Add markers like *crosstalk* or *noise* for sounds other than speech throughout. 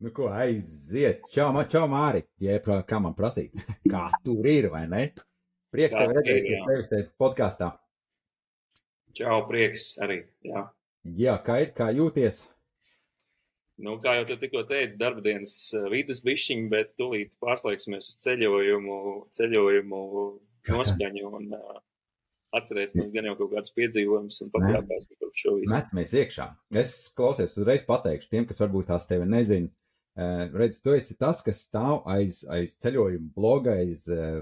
Nu, ko aiziet? Čau, ma, čau Māri. Jeb, kā man prasīt? Kā tur ir, vai ne? Prieks tev redzēt, ka tevis te podkāstā. Čau, prieks arī. Jā. Jā, kā ir, kā jūties? Nu, kā jau tu tikko teici, darba dienas eh, vidus bišķiņi, bet tūlīt pārslēgsimies uz ceļojumu, ceļojumu noskaņu un uh, atcerēsimies gan jau kaut kādus piedzīvojumus un pakāpēsim par šo visu. Metamies iekšā. Es klausies, uzreiz pateikšu tiem, kas varbūt tās tevi nezina. Uh, redz, tu esi tas, kas stāv aiz, aiz ceļojuma bloga, aiz uh,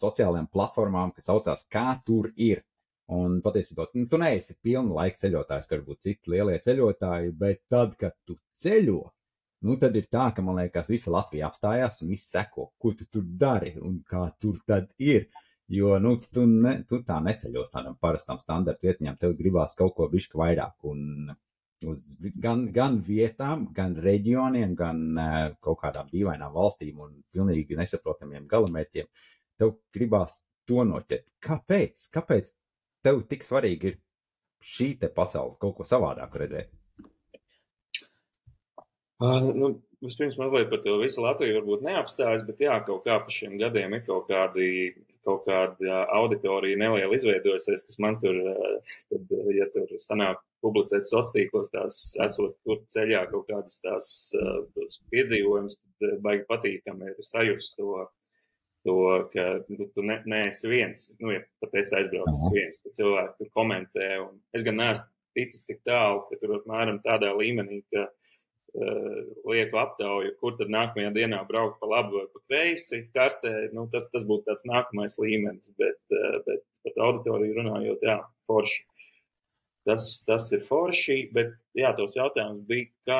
sociālajām platformām, kas saucās Kā tur ir. Un patiesībā nu, tu neesi pilna laika ceļotājs, kā varbūt citi lielie ceļotāji, bet tad, kad tu ceļo, nu tad ir tā, ka man liekas, visa Latvija apstājās un viss seko, ko tu tur dari un kā tur tad ir. Jo nu, tu, ne, tu tā neceļos tādam parastam standarta vietņām, tev gribās kaut ko bišķi vairāk. Un uz gan, gan vietām, gan reģioniem, gan uh, kaut kādām dīvainām valstīm un pilnīgi nesaprotamiem galamērķiem, tev gribās to noķert. Kāpēc? Kāpēc tev tik svarīgi ir šī pasaule, kaut ko savādāku redzēt? Uh, nu, vispirms mazliet par to visu Latviju varbūt neapstājas, bet jā, kaut kā pa šiem gadiem ir kaut kādi, kaut kāda auditorija neliela izveidojusies, kas man tur, tad, ja tur sanāk publicēt sociālos tīklos, tās esot tur ceļā kaut kādas tās piedzīvojumus, tad uh, baigi patīkami ir sajust to, to ka nu, tu ne, neesi viens, nu, ja pat esi aizbraucis Aha. viens, ka cilvēki tur komentē, un es gan neesmu ticis tik tālu, ka tur apmēram tādā līmenī, ka uh, lieku aptauju, kur tad nākamajā dienā braukt pa labi vai pa kreisi kartē, nu, tas, tas būtu tāds nākamais līmenis, bet, uh, bet par auditoriju runājot, jā, forši. Tas, tas ir forši, bet jā, tos jautājums bija, kā,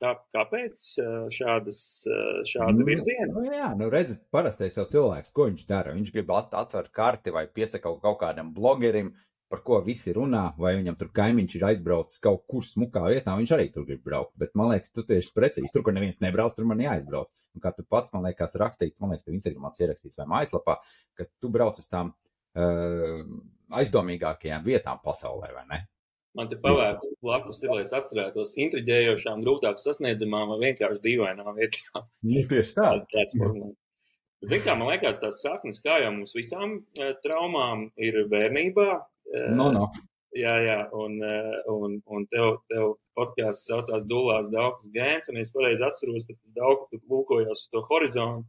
kā, kāpēc uh, šādas, uh, šādi virzieni? Nu, jā, nu redziet, parastais jau cilvēks, ko viņš dara. Viņš grib at atvērt karti vai piesaka kaut, kādam blogerim, par ko visi runā, vai viņam tur kaimiņš ir aizbraucis kaut kur smukā vietā, viņš arī tur grib braukt. Bet man liekas, tu tieši precīzi, tur, kur neviens nebrauc, tur man jāizbrauc. Un kā tu pats, man liekas, rakstīt, man liekas, tev Instagramā tas ierakstīts vai mājaslapā, ka tu brauc uz tām uh, aizdomīgākajām vietām pasaulē, vai ne? Man te pavērts blakus, ir, lai es atcerētos intriģējošām, grūtāk sasniedzamām vai vienkārši dīvainām vietām. Nu, tieši tā. Tāds formulējums. Zini, kā man liekas, tās saknes, kā jau mums visām eh, traumām, ir bērnībā. Eh, No, no. Jā, jā, un, eh, un, un tev, tev podkāsts saucās Dulās Daugas Gēns, un es pareizi atceros, ka tas Daugas tur lūkojās uz to horizontu,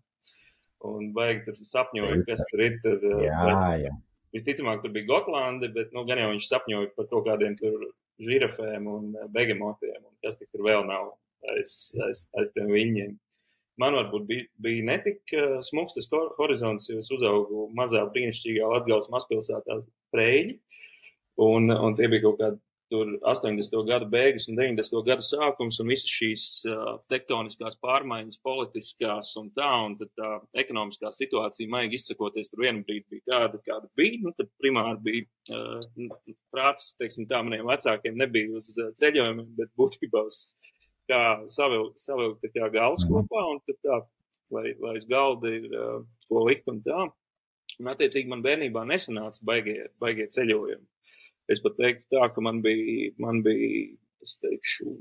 un baigi tur sapņoja, kas tur ir. Tur, Jā, jā. Visticamāk, tur bija Gotlanda, bet nu, gan jau viņš sapņoja par kaut kādiem tur žirafēm un begemotiem, un kas tik tur vēl nav aiz, aiz, aiz tiem viņiem. Man varbūt bija, bija netik uh, smags tas hor- horizonts, jo es uzaugu mazā brīnišķīgā Latvijas mazpilsētā Preļi, un, un tie bija kaut kādi tur 80. gadu beigas un 90. gadu sākums, un visas šīs uh, tektoniskās pārmaiņas, politiskās un tā, un tad tā ekonomiskā situācija, maigi izsakoties, tur vienu brīdi bija tāda, kāda bija, nu, tad primāri bija uh, prāts, teiksim tā, maniem vecākiem nebija uz uh, ceļojumiem, bet būtībā uz kā savilkt, savilkt tā kā gals Mhm. kopā, un tad tā, lai, lai uz galda ir uh, ko likt un tā. Un, attiecīgi, man bērnībā nesanāca baigie, baigie ceļojumi. Es pat teiktu tā, ka man bija, man bija es teikšu,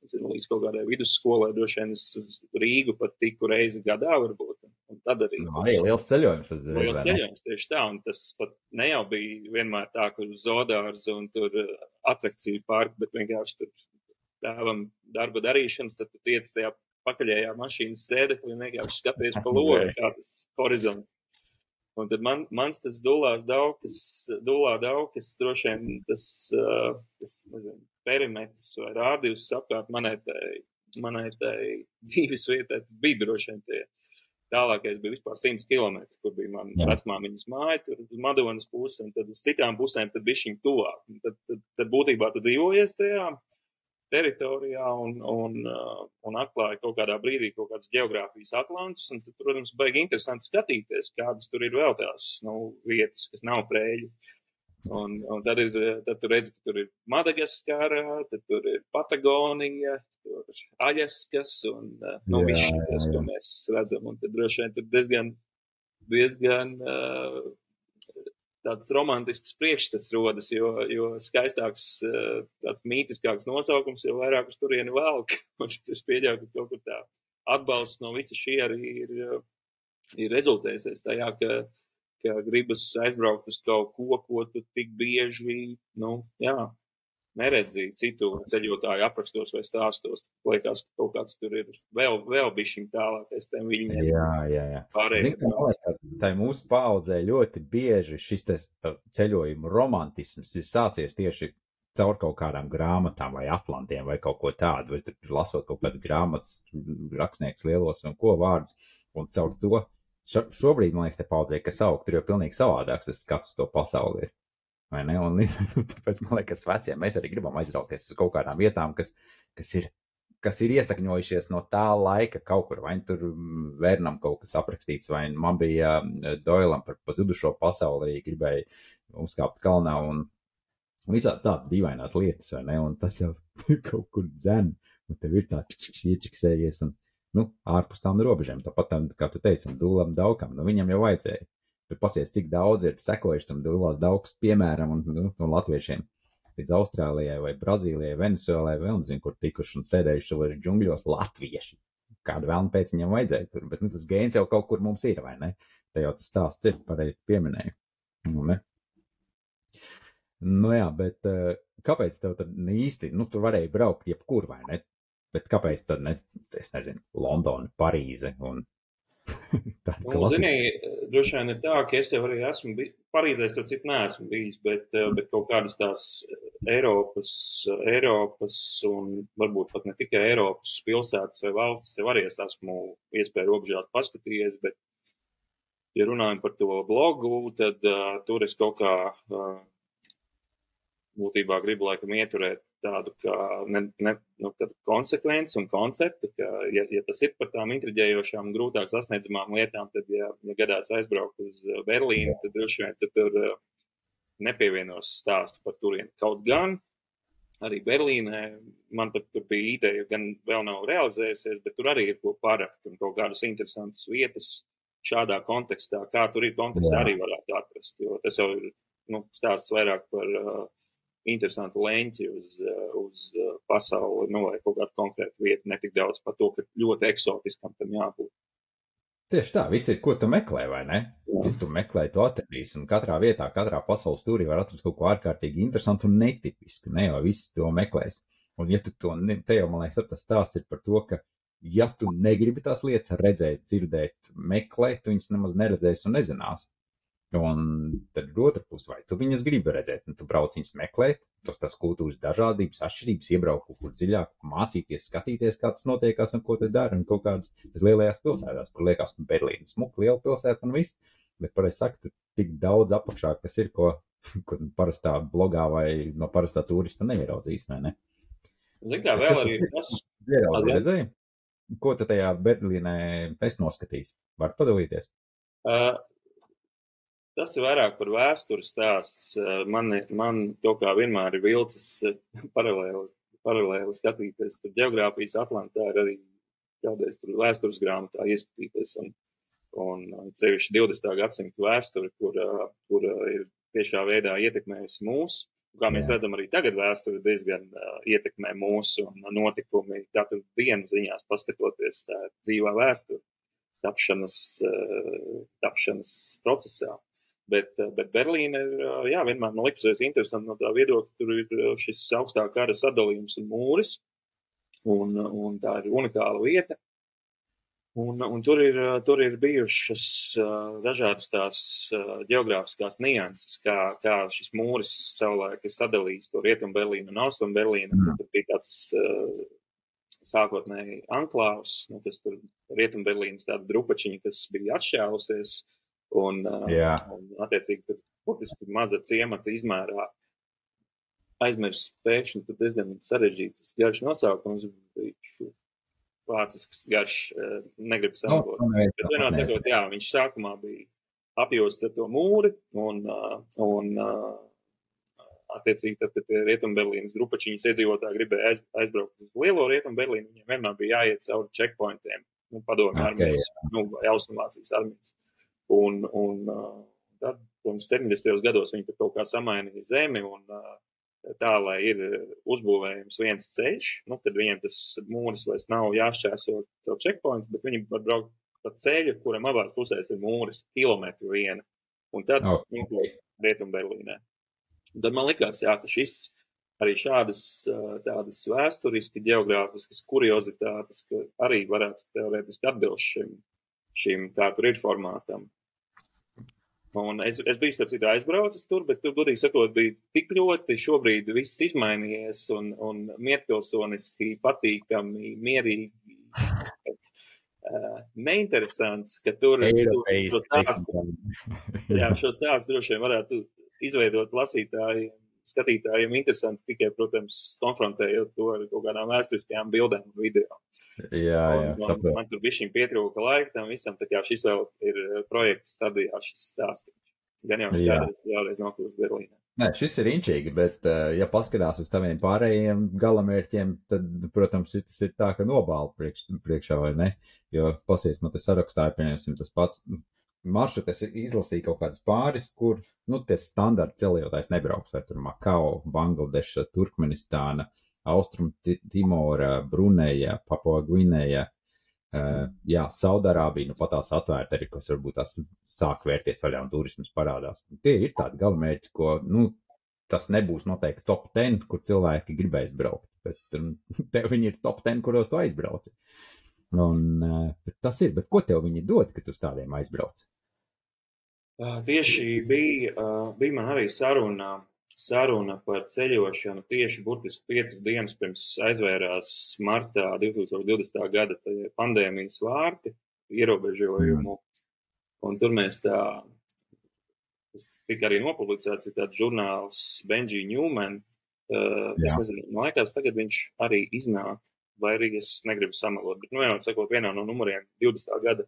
nezinu, līdz kaut kādai vidusskolai, droši vien es uz Rīgu pat tiku reizi gadā, varbūt. Un tad arī. Nu, arī liels ceļojums. Uzreiz, Liels ceļojums tieši tā, un tas pat ne jau bija vienmēr tā, ka uz zodārzu un tur atrakciju pārku, bet vienkārši tur tēvam darba darīšanas, tad tu tiec tajā pakaļējā mašīnas sēdeklī un vienkārši skaties pa *laughs* logu, kā tas horizonts. Un tad man, mans tas dulās daukas, dulā daukas, droši vien tas, tas nezinu, perimetrs vai rādījus apkārt manai tai, manai tai *laughs* dzīves vietai bija droši vien tie tālākais bija vispār 100 km, kur bija mana vecmāmiņas māja, tur uz Madonas pusi, un tad uz citām pusēm tad bija šīm tuvāk. Tad, tad, tad būtībā tu dzīvojies tajā teritorijā un, un, uh, un atklāja kaut kādā brīdī kaut kādas geogrāfijas atlantus, un tad, protams, baigi interesanti skatīties, kādas tur ir vēl tās, nu, vietas, kas nav prēļi. Un, un tad, ir, tad tu redzi, ka tur ir Madagaskara, tad tur ir Patagonija, tur ir Aļaskas un uh, nu, viss jā. ko mēs redzam. Un tad droši vien tur diezgan, diezgan uh, tāds romantisks priekšstats rodas, jo, jo skaistāks, uh, tāds mītiskāks nosaukums, jo vairāk uz turieni velk. *laughs* Un es pieļauju, ka kaut kur tā atbalsts no visa šī arī ir, ir rezultējusies tajā, ka, ka gribas aizbraukt uz kaut ko, ko tu tik bieži, nu, jā, neredzi citu ceļotāju aprakstos vai stāstos. Liekas, ka kaut kāds tur ir vēl, vēl bišķiņ tālākais tiem viņiem. Jā, jā, jā. Pārējiem. Zin, ka, liekas, tā mūsu paudzē ļoti bieži šis ceļojuma romantisms ir sācies tieši caur kaut kādām grāmatām vai atlantiem vai kaut ko tādu, vai lasot kaut kādas grāmatas, rakstnieks lielos un ko vārdus, un caur to šo, šobrīd, man liekas, te paudzē, kas aug, tur jau pilnīgi savādāks tas skats to pasauli ir. Vai ne? Un tāpēc man liekas, veciem mēs arī gribam aizrauties uz kaut kādām vietām, kas, kas ir kas ir iesakņojušies no tā laika kaut kur, vai tur vērnam kaut kas aprakstīts, vai man bija Doilam par pazudušo pasauli arī gribēja uzkāpt kalnā un visādi tādas dīvainās lietas, vai ne, un tas jau *laughs* kaut kur dzen, un tev ir tā iečiksējies, un, nu, ārpus tām robežām, tāpat, tam, kā tu teici, dūlam daukam, nu, viņam jau vajadzēja. Tu pasies, cik daudz ir sekojuši tam dūlās daugs, piemēram, un, nu, no latviešiem līdz Austrālijai vai Brazīlijai, Venezuelai, vēl nezinu, kur tikuši un sēdējuši savos džungļos latvieši. Kādu vēlmu pēc viņam vajadzēja tur, bet nu, tas gēns jau kaut kur mums ir, vai ne? Te jau tas stāsts ir, pareizi pieminēju. Nu, ne? Nu jā, bet uh, kāpēc tev tad īsti, nu, tur varēja braukt jebkur, vai ne? Bet kāpēc tad ne, es nezinu, Londona, Parīze un *laughs* nu, zini, droši vien ir tā, ka es jau arī esmu bijis, Parīzē es to citu neesmu bijis, bet, eh, bet kaut kādas tās Eiropas, Eiropas un varbūt pat ne tikai Eiropas pilsētas vai valstis jau arī es esmu iespēju robežāt paskatījies, bet, ja runājam par to blogu, tad uh, tur es kaut kā uh, būtībā gribu laikam ieturēt tādu ne, ne, nu, konsekvenci un konceptu, ka, ja, ja tas ir par tām intriģējošām grūtāk sasniedzamām lietām, tad, ja, ja gadās aizbraukt uz uh, Berlīnu, tad droši vien tad tur uh, nepievienos stāstu par turieni. Kaut gan arī Berlīnē man pat tur bija ideja, gan vēl nav realizējusies, bet tur arī ir ko parakt un kaut kādas interesantas vietas šādā kontekstā, kā tur ir kontekstā Jā. arī varētu atrast, jo tas jau ir nu, stāsts vairāk par uh, interesantu leņķi uz, uz pasauli, nu, vai kaut kādu konkrētu vietu, ne tik daudz par to, ka ļoti eksotiskam tam jābūt. Tieši tā, viss ir, ko tu meklē, vai ne? Ja tu meklē, tu atradīsi, un katrā vietā, katrā pasaules stūrī var atrast kaut ko ārkārtīgi interesantu un netipisku, ne jau visi to meklēs. Un ja tu to, ne, te jau, man liekas, tas stāsts ir par to, ka, ja tu negribi tās lietas redzēt, dzirdēt, meklēt, tu viņas nemaz neredzēsi un nezinās. Un tad ir otra puse, vai tu viņas gribi redzēt, un tu brauc viņas meklēt, tos tas kultūras dažādības, atšķirības, iebraukt kaut kur dziļāk, mācīties, skatīties, kā tas notiekās un ko te dara, un kaut kādas tas lielajās pilsētās, kur liekas, ka Berlīna smuka, liela pilsēta un viss, bet pareizi sakot, tik daudz apakšā, kas ir, ko, *laughs* ko parastā blogā vai no parastā turista neieraudzīs, vai ne? Zin kā, vēl arī tas. Redzēji? Ko tu tajā Berlīnē es noskatījis? Var padalīties? Uh, Tas ir vairāk par vēstures stāsts. Eh, man, man to kā vienmēr ir vilcis eh, paralēli, paralēli skatīties. Tur geogrāfijas Atlantā arī kādreiz tur vēstures grāmatā ieskatīties. Un, un cevišķi 20. gadsimta vēsture, kur, kur ir tiešā veidā ietekmējusi mūsu. Kā mēs Jā. redzam, arī tagad vēsture diezgan uh, ietekmē mūsu un notikumi katru dienu ziņās paskatoties tā dzīvā vēsture tapšanas, uh, tapšanas procesā. Bet, eh, bet Berlīna ir, eh, jā, vienmēr man likusies interesanti no tā viedokļa, tur ir eh, šis augstā kara sadalījums un mūris, un, un tā ir unikāla vieta. Un, un tur, ir, tur ir bijušas dažādas tās geogrāfiskās nianses, kā, kā šis mūris savulaik ir sadalījis to rietumu Berlīnu un austrumu Berlīnu. Mm. Tur bija tāds sākotnēji anklāvs, nu, kas tur rietumu Berlīnas tāda drupačiņa, kas bija atšķēlusies. Uh, Un, Jā. un attiecīgi, tur burtiski maza ciemata izmērā aizmirst pēkšņi, tad diezgan sarežģīts garš nosaukums. Vācisks garš, negribu sakot. No, Bet vienā cikot, jā, viņš sākumā bija apjosts ar to mūri un, un attiecīgi, tad, kad Rietumberlīnas grupačiņas iedzīvotāji gribēja aiz, aizbraukt uz lielo Rietumberlīnu, viņiem vienmēr bija jāiet cauri checkpointiem, nu, padomju okay, armijas, jā. nu, vai Austrumvācijas armijas. Un, un tad, protams, 70. gados viņi tur kaut kā samainīja zemi un, tā, lai ir uzbūvējams viens ceļš, nu, tad viņiem tas mūris vairs nav jāšķērso caur checkpoint, bet viņi var braukt pa ceļu, kuram abās pusēs ir mūris, kilometru viena. Un tad oh. nokļūt Rietumberlīnē. Tad man likās, jā, ka šis arī šādas tādas vēsturiski, geogrāfiskas kuriozitātes, ka arī varētu teorētiski atbilst šim, šim kā tur ir formātam. Un es, es biju, starp citu, aizbraucis tur, bet tur, godīgi sakot, bija tik ļoti šobrīd viss izmainījies un, un mierpilsoniski, patīkami, mierīgi. Uh, *laughs* neinteresants, ka tur šo stāstu, jā, *laughs* šo stāstu droši vien varētu izveidot lasītājiem skatītājiem interesanti tikai, protams, konfrontējot to ar kaut kādām vēsturiskajām bildēm un video. Jā, jā. Un, man, man tur bija šim pietrūka laika tam visam, tā kā šis vēl ir eh, projekts stadijā, šis stāstījums. Gan jau skaidrs, ka vēlreiz nokļūst Berlīnē. Nē, šis ir inčīgi, bet, eh, ja paskatās uz taviem pārējiem galamērķiem, tad, protams, šis ir tā, ka nobāla priekš, priekšā vai ne, jo pasies man te sarakstā, pieņemsim, tas pats maršrutu es izlasīju kaut kādas pāris, kur, nu, tie standarti ceļotājs nebrauks, vai tur Makao, Bangladeša, Turkmenistāna, Austrum Timora, Bruneja, Papua Gvinēja, uh, jā, Saudārābija, nu, pat tās atvērta arī, kas varbūt tās sāk vērties vaļā un turismas parādās. Tie ir tādi galamērķi, ko, nu, tas nebūs noteikti top 10, kur cilvēki gribēs braukt, bet um, *laughs* tev viņi ir top 10, kuros tu aizbrauci. Un, uh, tas ir, bet ko tev viņi dod, kad uz tādiem aizbrauc? Uh, tieši bija, uh, bija man arī saruna, saruna par ceļošanu. Tieši burtiski piecas dienas pirms aizvērās martā 2020. gada pandēmijas vārti ierobežojumu. Mm. Un tur mēs tā, tas tika arī nopublicēts, ir tāds žurnāls Benji Newman. Es nezinu, man liekas, tagad viņš arī iznāk vai arī es negribu samalot. Bet, nu, jau sakot, vienā no numuriem 20. gada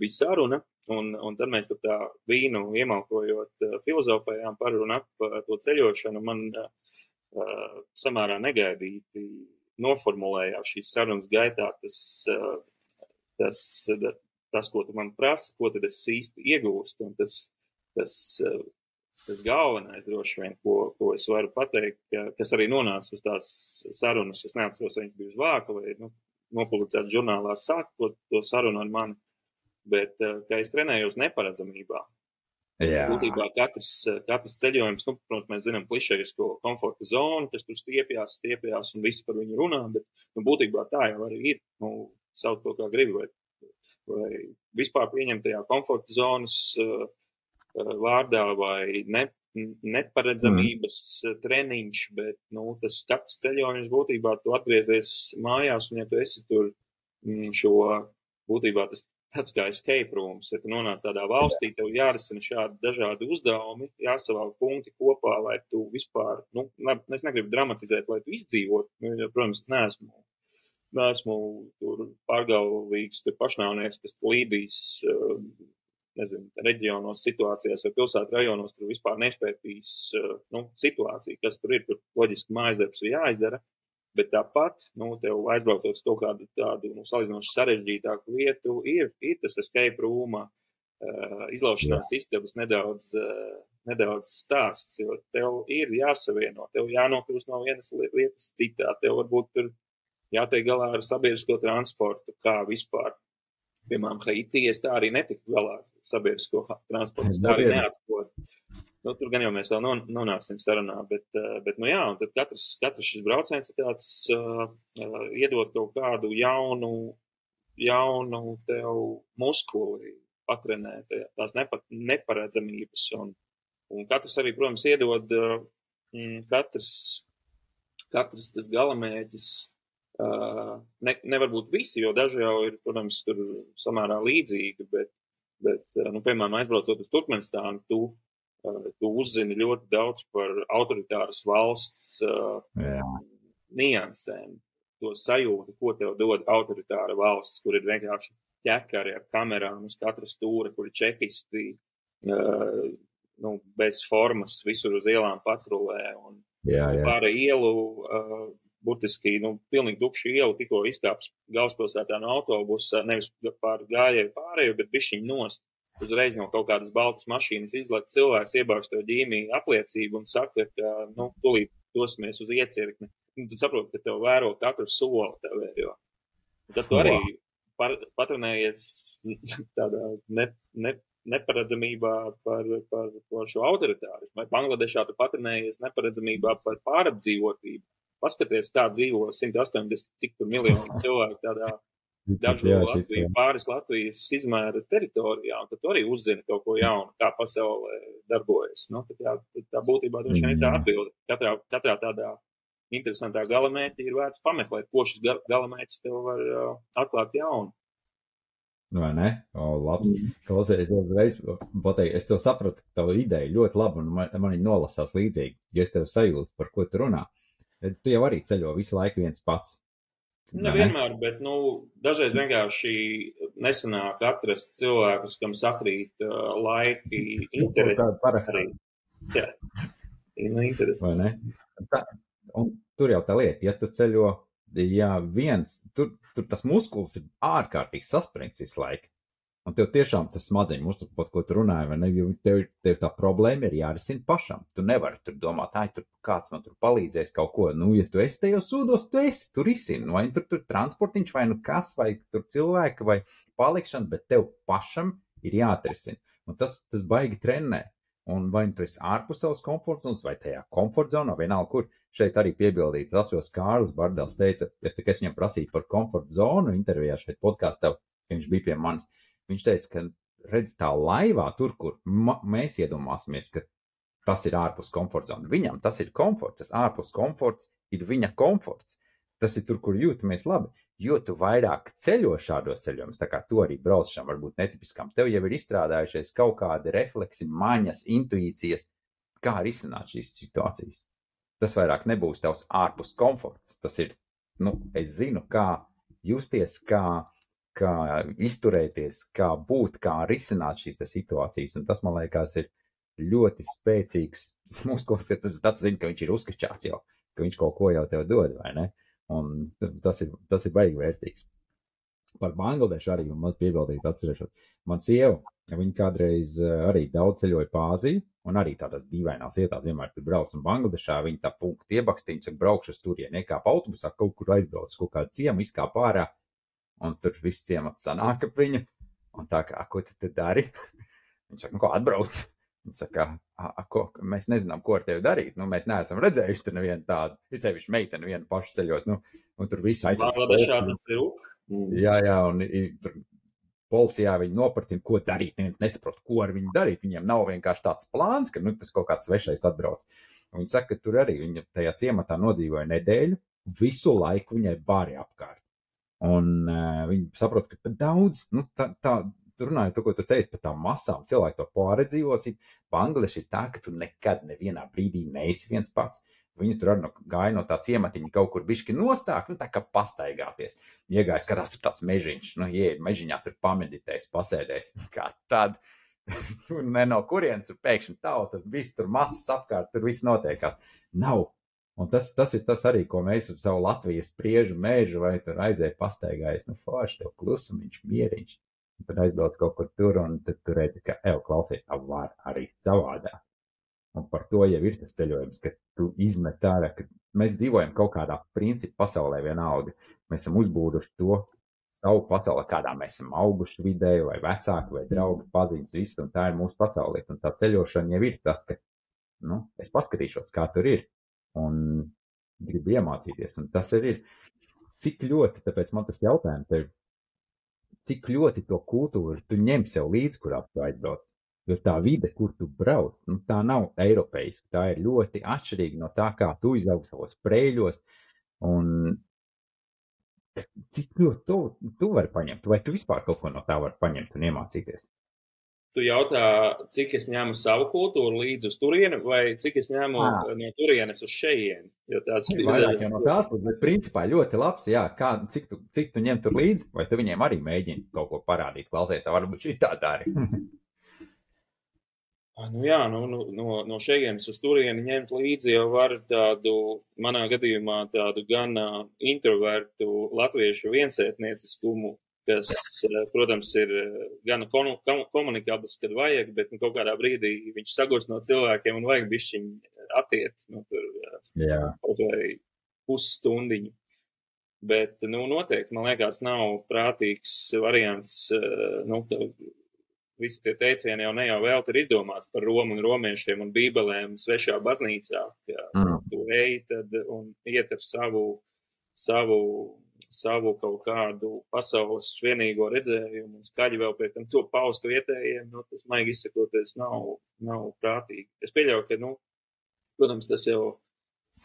bija saruna, un, un tad mēs tur tā vīnu iemalkojot uh, filozofējām par un ap uh, to ceļošanu. Man uh, samērā negaidīti noformulējās šīs sarunas gaitā tas, uh, tas, tas, ko tu man prasa, ko tad es īsti iegūstu, un tas, tas uh, tas galvenais, droši vien, ko, ko es varu pateikt, ka, kas arī nonāca uz tās sarunas. Es neatceros, vai viņš bija uz vāka vai nu, nopublicēts žurnālā, sākot to sarunu ar mani, bet eh, ka es trenējos neparedzamībā. Būtībā katrs, katrs ceļojums, nu, protams, mēs zinām klišejisko komforta zonu, kas tur stiepjas, stiepjas un visi par viņu runā, bet, nu, būtībā tā jau arī ir, nu, sauc to kā gribi, vai, vai vispār pieņemtajā komforta zonas uh, vārdā vai ne, neparedzamības mm. treniņš, bet nu, tas katrs ceļojums būtībā tu atgriezies mājās, un ja tu esi tur mm, šo būtībā tas tāds kā escape rooms, ja tu nonāc tādā valstī, tev jārisina šādi dažādi uzdevumi, jāsavalk punkti kopā, lai tu vispār, nu, ne, es negribu dramatizēt, lai tu izdzīvot, nu, ja, protams, neesmu, neesmu tur pārgalvīgs, tur pašnāvnieks, kas uh, nezinu, reģionos, situācijās vai pilsētu rajonos tur vispār nespētīs eh, nu, situāciju, kas tur ir. Tur loģiski mājas darbs ir jāizdara, bet tāpat, nu, tev aizbraucot uz kaut kādu tādu nu, salīdzinoši sarežģītāku vietu, ir, ir tas escape room, uh, izlaušanās Jā. istabas nedaudz, uh, nedaudz stāsts, jo tev ir jāsavieno, tev jānokļūst no vienas vietas citā, tev varbūt tur jātiek galā ar sabiedrisko transportu, kā vispār piemēram, Haiti, es tā arī netiku galā sabiedrisko transportu. Es tā arī neatkodu. Nu, tur gan jau mēs vēl non, nonāksim sarunā, bet, uh, bet, nu jā, un tad katrs, katrs šis brauciens ir tāds, uh, uh, iedot kaut kādu jaunu, jaunu tev muskuli patrenēt, tās nepa, neparedzamības, un, un katrs arī, protams, iedod, uh, katrs, katrs tas galamēķis Ne, nevar būt visi, jo daži jau ir, protams, tur samērā līdzīgi, bet, bet nu, piemēram, aizbraucot uz Turkmenistānu, tu, tu uzzini ļoti daudz par autoritāras valsts Jā. niansēm, to sajūtu, ko tev dod autoritāra valsts, kur ir vienkārši ķekari ar kamerām uz katra stūra, kur ir čekisti, nu, bez formas, visur uz ielām patrulē un jā, jā. pāri ielu burtiski nu, pilnīgi tukšu ielu, tikko izkāps galvaspilsētā no autobusa, nevis pār gājēju pārēju, bet bišķiņ nost. Uzreiz no kaut kādas baltas mašīnas izlaiž cilvēks, iebāž to ģīmiju apliecību un saka, ka, nu, tūlīt dosimies uz iecirkni, nu, tu saproti, ka tev vēro katru soli tevējo. Tad tu arī par, patronējies *laughs* tādā ne, ne, neparedzamībā par, par, par šo autoritāru. Vai Bangladešā tu patronējies neparedzamībā par pārapdzīvotību. Paskaties, kā dzīvo 180 cik tur miljonu *laughs* cilvēku tādā dažu jā, Latviju, pāris Latvijas izmēra teritorijā, un tad tu arī uzzini kaut ko jaunu, kā pasaulē darbojas. Nu, tad, jā, tā būtībā droši vien ir tā mm. atbilde. Katrā, katrā tādā interesantā galamērķī ir vērts pameklēt, ko šis galamērķis tev var uh, atklāt jaunu. Vai ne? O, labs. Mm. Klausies, es uzreiz pateiktu, es tev sapratu, ka tava ideja ļoti laba, un man, man viņa nolasās līdzīgi. Ja es tev sajūtu, par ko tu runā, tad tu jau arī ceļo visu laiku viens pats. Nevienmēr, bet nu, dažreiz vienkārši nesanāk atrast cilvēkus, kam sakrīt uh, laiki, *laughs* intereses. Arī. Jā, nu, intereses. Tā, un tur jau tā lieta, ja tu ceļo, ja viens, tur, tur tas muskulis ir ārkārtīgi saspringts visu laiku. Un tev tiešām tas smadzeņu muskulis, par ko tu runāji, vai ne? Jo tev, tev tā problēma ir jārisina pašam. Tu nevari tur domāt, ai, tur kāds man tur palīdzēs kaut ko. Nu, ja tu esi tajos sūdos, tu esi, tur risini. Vai tur, tur transportiņš, vai nu kas, vai tur cilvēki, vai palikšana, bet tev pašam ir jāatrisina. Un tas, tas baigi trenē. Un vai nu tu esi ārpus savas komforta zonas, vai tajā komforta zonā, vienalga, kur šeit arī piebildīt. Tas jau Kārlis Bardels teica, es tikai viņam prasīju par komforta zonu intervijā šeit podkāstā, viņš bija pie manis. Viņš teica, ka redz tā laivā, tur, kur mēs iedomāsimies, ka tas ir ārpus komforta zonas. Viņam tas ir komforts, tas ārpus komforts ir viņa komforts. Tas ir tur, kur jūtamies labi. Jo tu vairāk ceļo šādos ceļojumos, tā kā tu arī brauc šām varbūt netipiskām, tev jau ir izstrādājušies kaut kādi refleksi, maņas, intuīcijas, kā risināt šīs situācijas. Tas vairāk nebūs tavs ārpus komforts. Tas ir, nu, es zinu, kā justies, kā kā izturēties, kā būt, kā risināt šīs situācijas. Un tas, man liekas, ir ļoti spēcīgs muskulis, ka tas, tas zina, ka viņš ir uzskačāts jau, ka viņš kaut ko jau tev dod, vai ne? Un tas ir, tas ir baigi vērtīgs. Par Bangladešu arī maz piebildīt, atcerēšot. Man sieva, viņa kādreiz eh, arī daudz ceļoja pa Āziju, un arī tādās dīvainās vietās vienmēr tur brauc. Un Bangladešā viņa tā punktu iebakstīja, ka braukšu uz turieni, kā pa autobusā kaut kur aizbrauc, kaut kādu ciemu izkāp ārā, un tur viss ciemats sanāk ap viņu. Un tā kā, ko tu dari? *laughs* Viņš saka, nu, ko atbrauc? Viņš saka, a, a, ko, mēs nezinām, ko ar tevi darīt. Nu, mēs neesam redzējuši tur nevienu tādu, ir sevišķi meiteni vienu pašu ceļot. Nu, un tur viss ir. Mm. Jā, jā, un tur policijā viņi nopratina, ko darīt. Neviens nesaprot, ko ar viņu darīt. Viņiem nav vienkārši tāds plāns, ka nu, tas kaut kāds svešais atbrauc. Un viņi saka, ka tur arī viņa tajā ciematā nodzīvoja nedēļu, visu laiku viņai bāri apkārt. Un uh, viņi saprot, ka pat daudz, nu, tā, tā runājot to, ko tu teici par tām masām, cilvēku to pāredzīvot, Bangladeša ir tā, ka tu nekad nevienā brīdī neesi viens pats. Viņi tur no, gāja no tā ciematiņa kaut kur bišķi nostāk, nu tā kā pastaigāties. Iegāja, skatās, tur tāds mežiņš, nu, ieej mežiņā, tur pameditēs, pasēdēs. *laughs* Kā tad, *laughs* ne no kurienes tur pēkšņi tauta, viss tur masas apkārt, tur viss notiekās. Nav Un tas, tas ir tas arī, ko mēs ar savu Latvijas spriežu mēžu vai tur aizēju pastaigājies. Nu, forši tev klusumiņš, mieriņš. Un tad aizbrauc kaut kur tur, un tad tu redzi, ka, ej, klausies, tā var arī savādāk. Un par to jau ir tas ceļojums, ka tu izmet ārā, ka mēs dzīvojam kaut kādā principu pasaulē vienalga. Mēs esam uzbūruši to savu pasauli, kādā mēs esam auguši vidēji, vai vecāki, vai draugi, paziņas, viss, un tā ir mūsu pasaulē. Un tā ceļošana jau ir tas, ka, nu, es paskatīšos, kā tur ir un gribu iemācīties. Un tas arī ir, cik ļoti, tāpēc man tas jautājums ir, cik ļoti to kultūru tu ņem sev līdzi, kurā tu aizbrauc. Jo tā vide, kur tu brauc, nu, tā nav eiropeiska. Tā ir ļoti atšķirīga no tā, kā tu izaugi savos prēļos. Un cik ļoti to tu vari paņemt? Vai tu vispār kaut ko no tā vari paņemt un iemācīties? Tu jautā, cik es ņēmu savu kultūru līdzi uz turieni, vai cik es ņēmu à. no turienes uz šejieni. Jo tās ir vairāk no tās puses, bet principā ļoti labs, jā, kā, cik tu, cik tu ņem tur līdzi, vai tu viņiem arī mēģini kaut ko parādīt, klausies, varbūt šī tā tā arī. *laughs* Nu jā, nu, nu, no, no šejienes uz turieni ņemt līdzi jau var tādu, manā gadījumā, tādu gan uh, introvertu latviešu viensētnieciskumu, kas, eh, protams, ir eh, gan komunikābls, kad vajag, bet nu, kaut kādā brīdī viņš sagūst no cilvēkiem un vajag bišķiņu attiekt. Nu, tur, Jā. Kaut vai pusstundiņu. Bet, nu, noteikti, man liekas, nav prātīgs variants, nu, visi tie teicieni jau ne jau vēl ir izdomāti par Romu un romiešiem un bībelēm svešā baznīcā, ka mm. tu ej tad un iet ar savu, savu savu kaut kādu pasaules vienīgo redzējumu un skaļi vēl pēc tam to paustu vietējiem, nu, tas maigi izsakoties nav, nav prātīgi. Es pieļauju, ka, nu, protams, tas jau,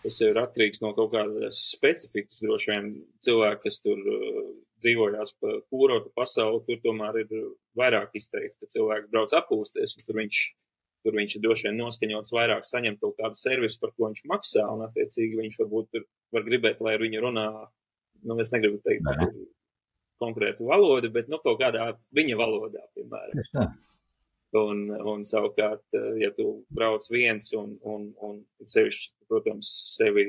tas jau ir atkarīgs no kaut kādas specifikas, droši vien cilvēki, kas tur uh, dzīvojās pa kūrotu pasauli, tur tomēr ir vairāk izteikts, ka cilvēks brauc apūsties, un tur viņš, tur viņš ir droši vien noskaņots vairāk saņemt kaut kādu servisu, par ko viņš maksā, un attiecīgi viņš varbūt var gribēt, lai ar viņu runā nu, es negribu teikt ne. konkrētu valodu, bet, nu, kaut kādā viņa valodā, piemēram. Un, un savukārt, ja tu brauc viens un, un, un sevišķi, protams, sevi,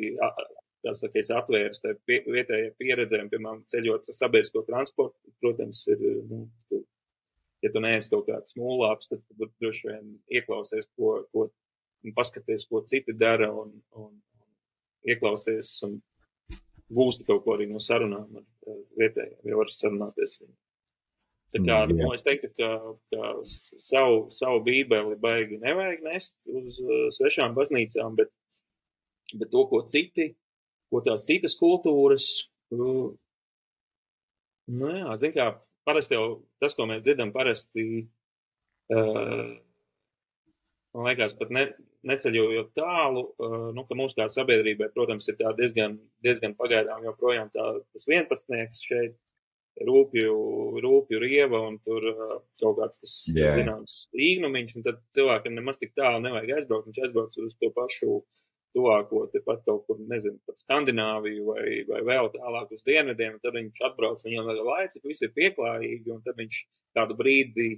kā saka, es atvērs tai pie, vietējai pieredzēm, piemēram, ceļot sabiedrisko transportu, protams, ir, nu, tu, ja tu neesi kaut kāds mūlāps, tad tu droši vien ieklausies, ko, ko, un paskaties, ko citi dara un, un, un ieklausies un gūsti kaut ko arī no sarunām ar vietējiem, jau var sarunāties. Tā kā, mm, nu, es teiktu, ka, ka savu, savu bībeli baigi nevajag nest uz uh, svešām baznīcām, bet, bet to, ko citi, ko tās citas kultūras, uh, nu jā, zin kā, parasti jau tas, ko mēs dzirdam, parasti, uh, man liekas, pat ne, neceļojot tālu, nu, ka mūsu kā sabiedrībai, protams, ir diezgan, diezgan pagaidām joprojām tā, tas vienpadsmitnieks šeit, rūpju, rūpju rieva un tur kaut kāds tas, yeah. zināms, īgnumiņš, un tad cilvēkam nemaz tik tālu nevajag aizbraukt, viņš aizbrauc uz to pašu tuvāko, tepat kaut kur, nezinu, pat Skandināviju vai, vai vēl tālāk uz dienvidiem, un tad viņš atbrauc, viņam vēl laicik, viss ir pieklājīgi, un tad viņš kādu brīdi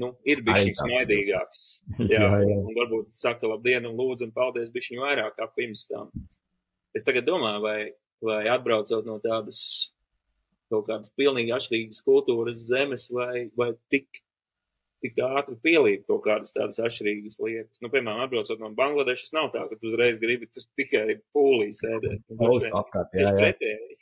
nu, ir bijis smaidīgāks. *laughs* Jā, jā, jā. Un varbūt saka labdien un lūdzu un paldies bišķiņu vairāk kā pirms tam. Es tagad domāju, vai, vai atbraucot no tādas kaut kādas pilnīgi atšķirīgas kultūras zemes, vai, vai tik, tik ātri pielīp kaut kādas tādas atšķirīgas lietas. Nu, piemēram, atbraucot no Bangladešas, nav tā, ka tu uzreiz gribi tikai pūlī sēdēt. Jā, jā. Pretēji.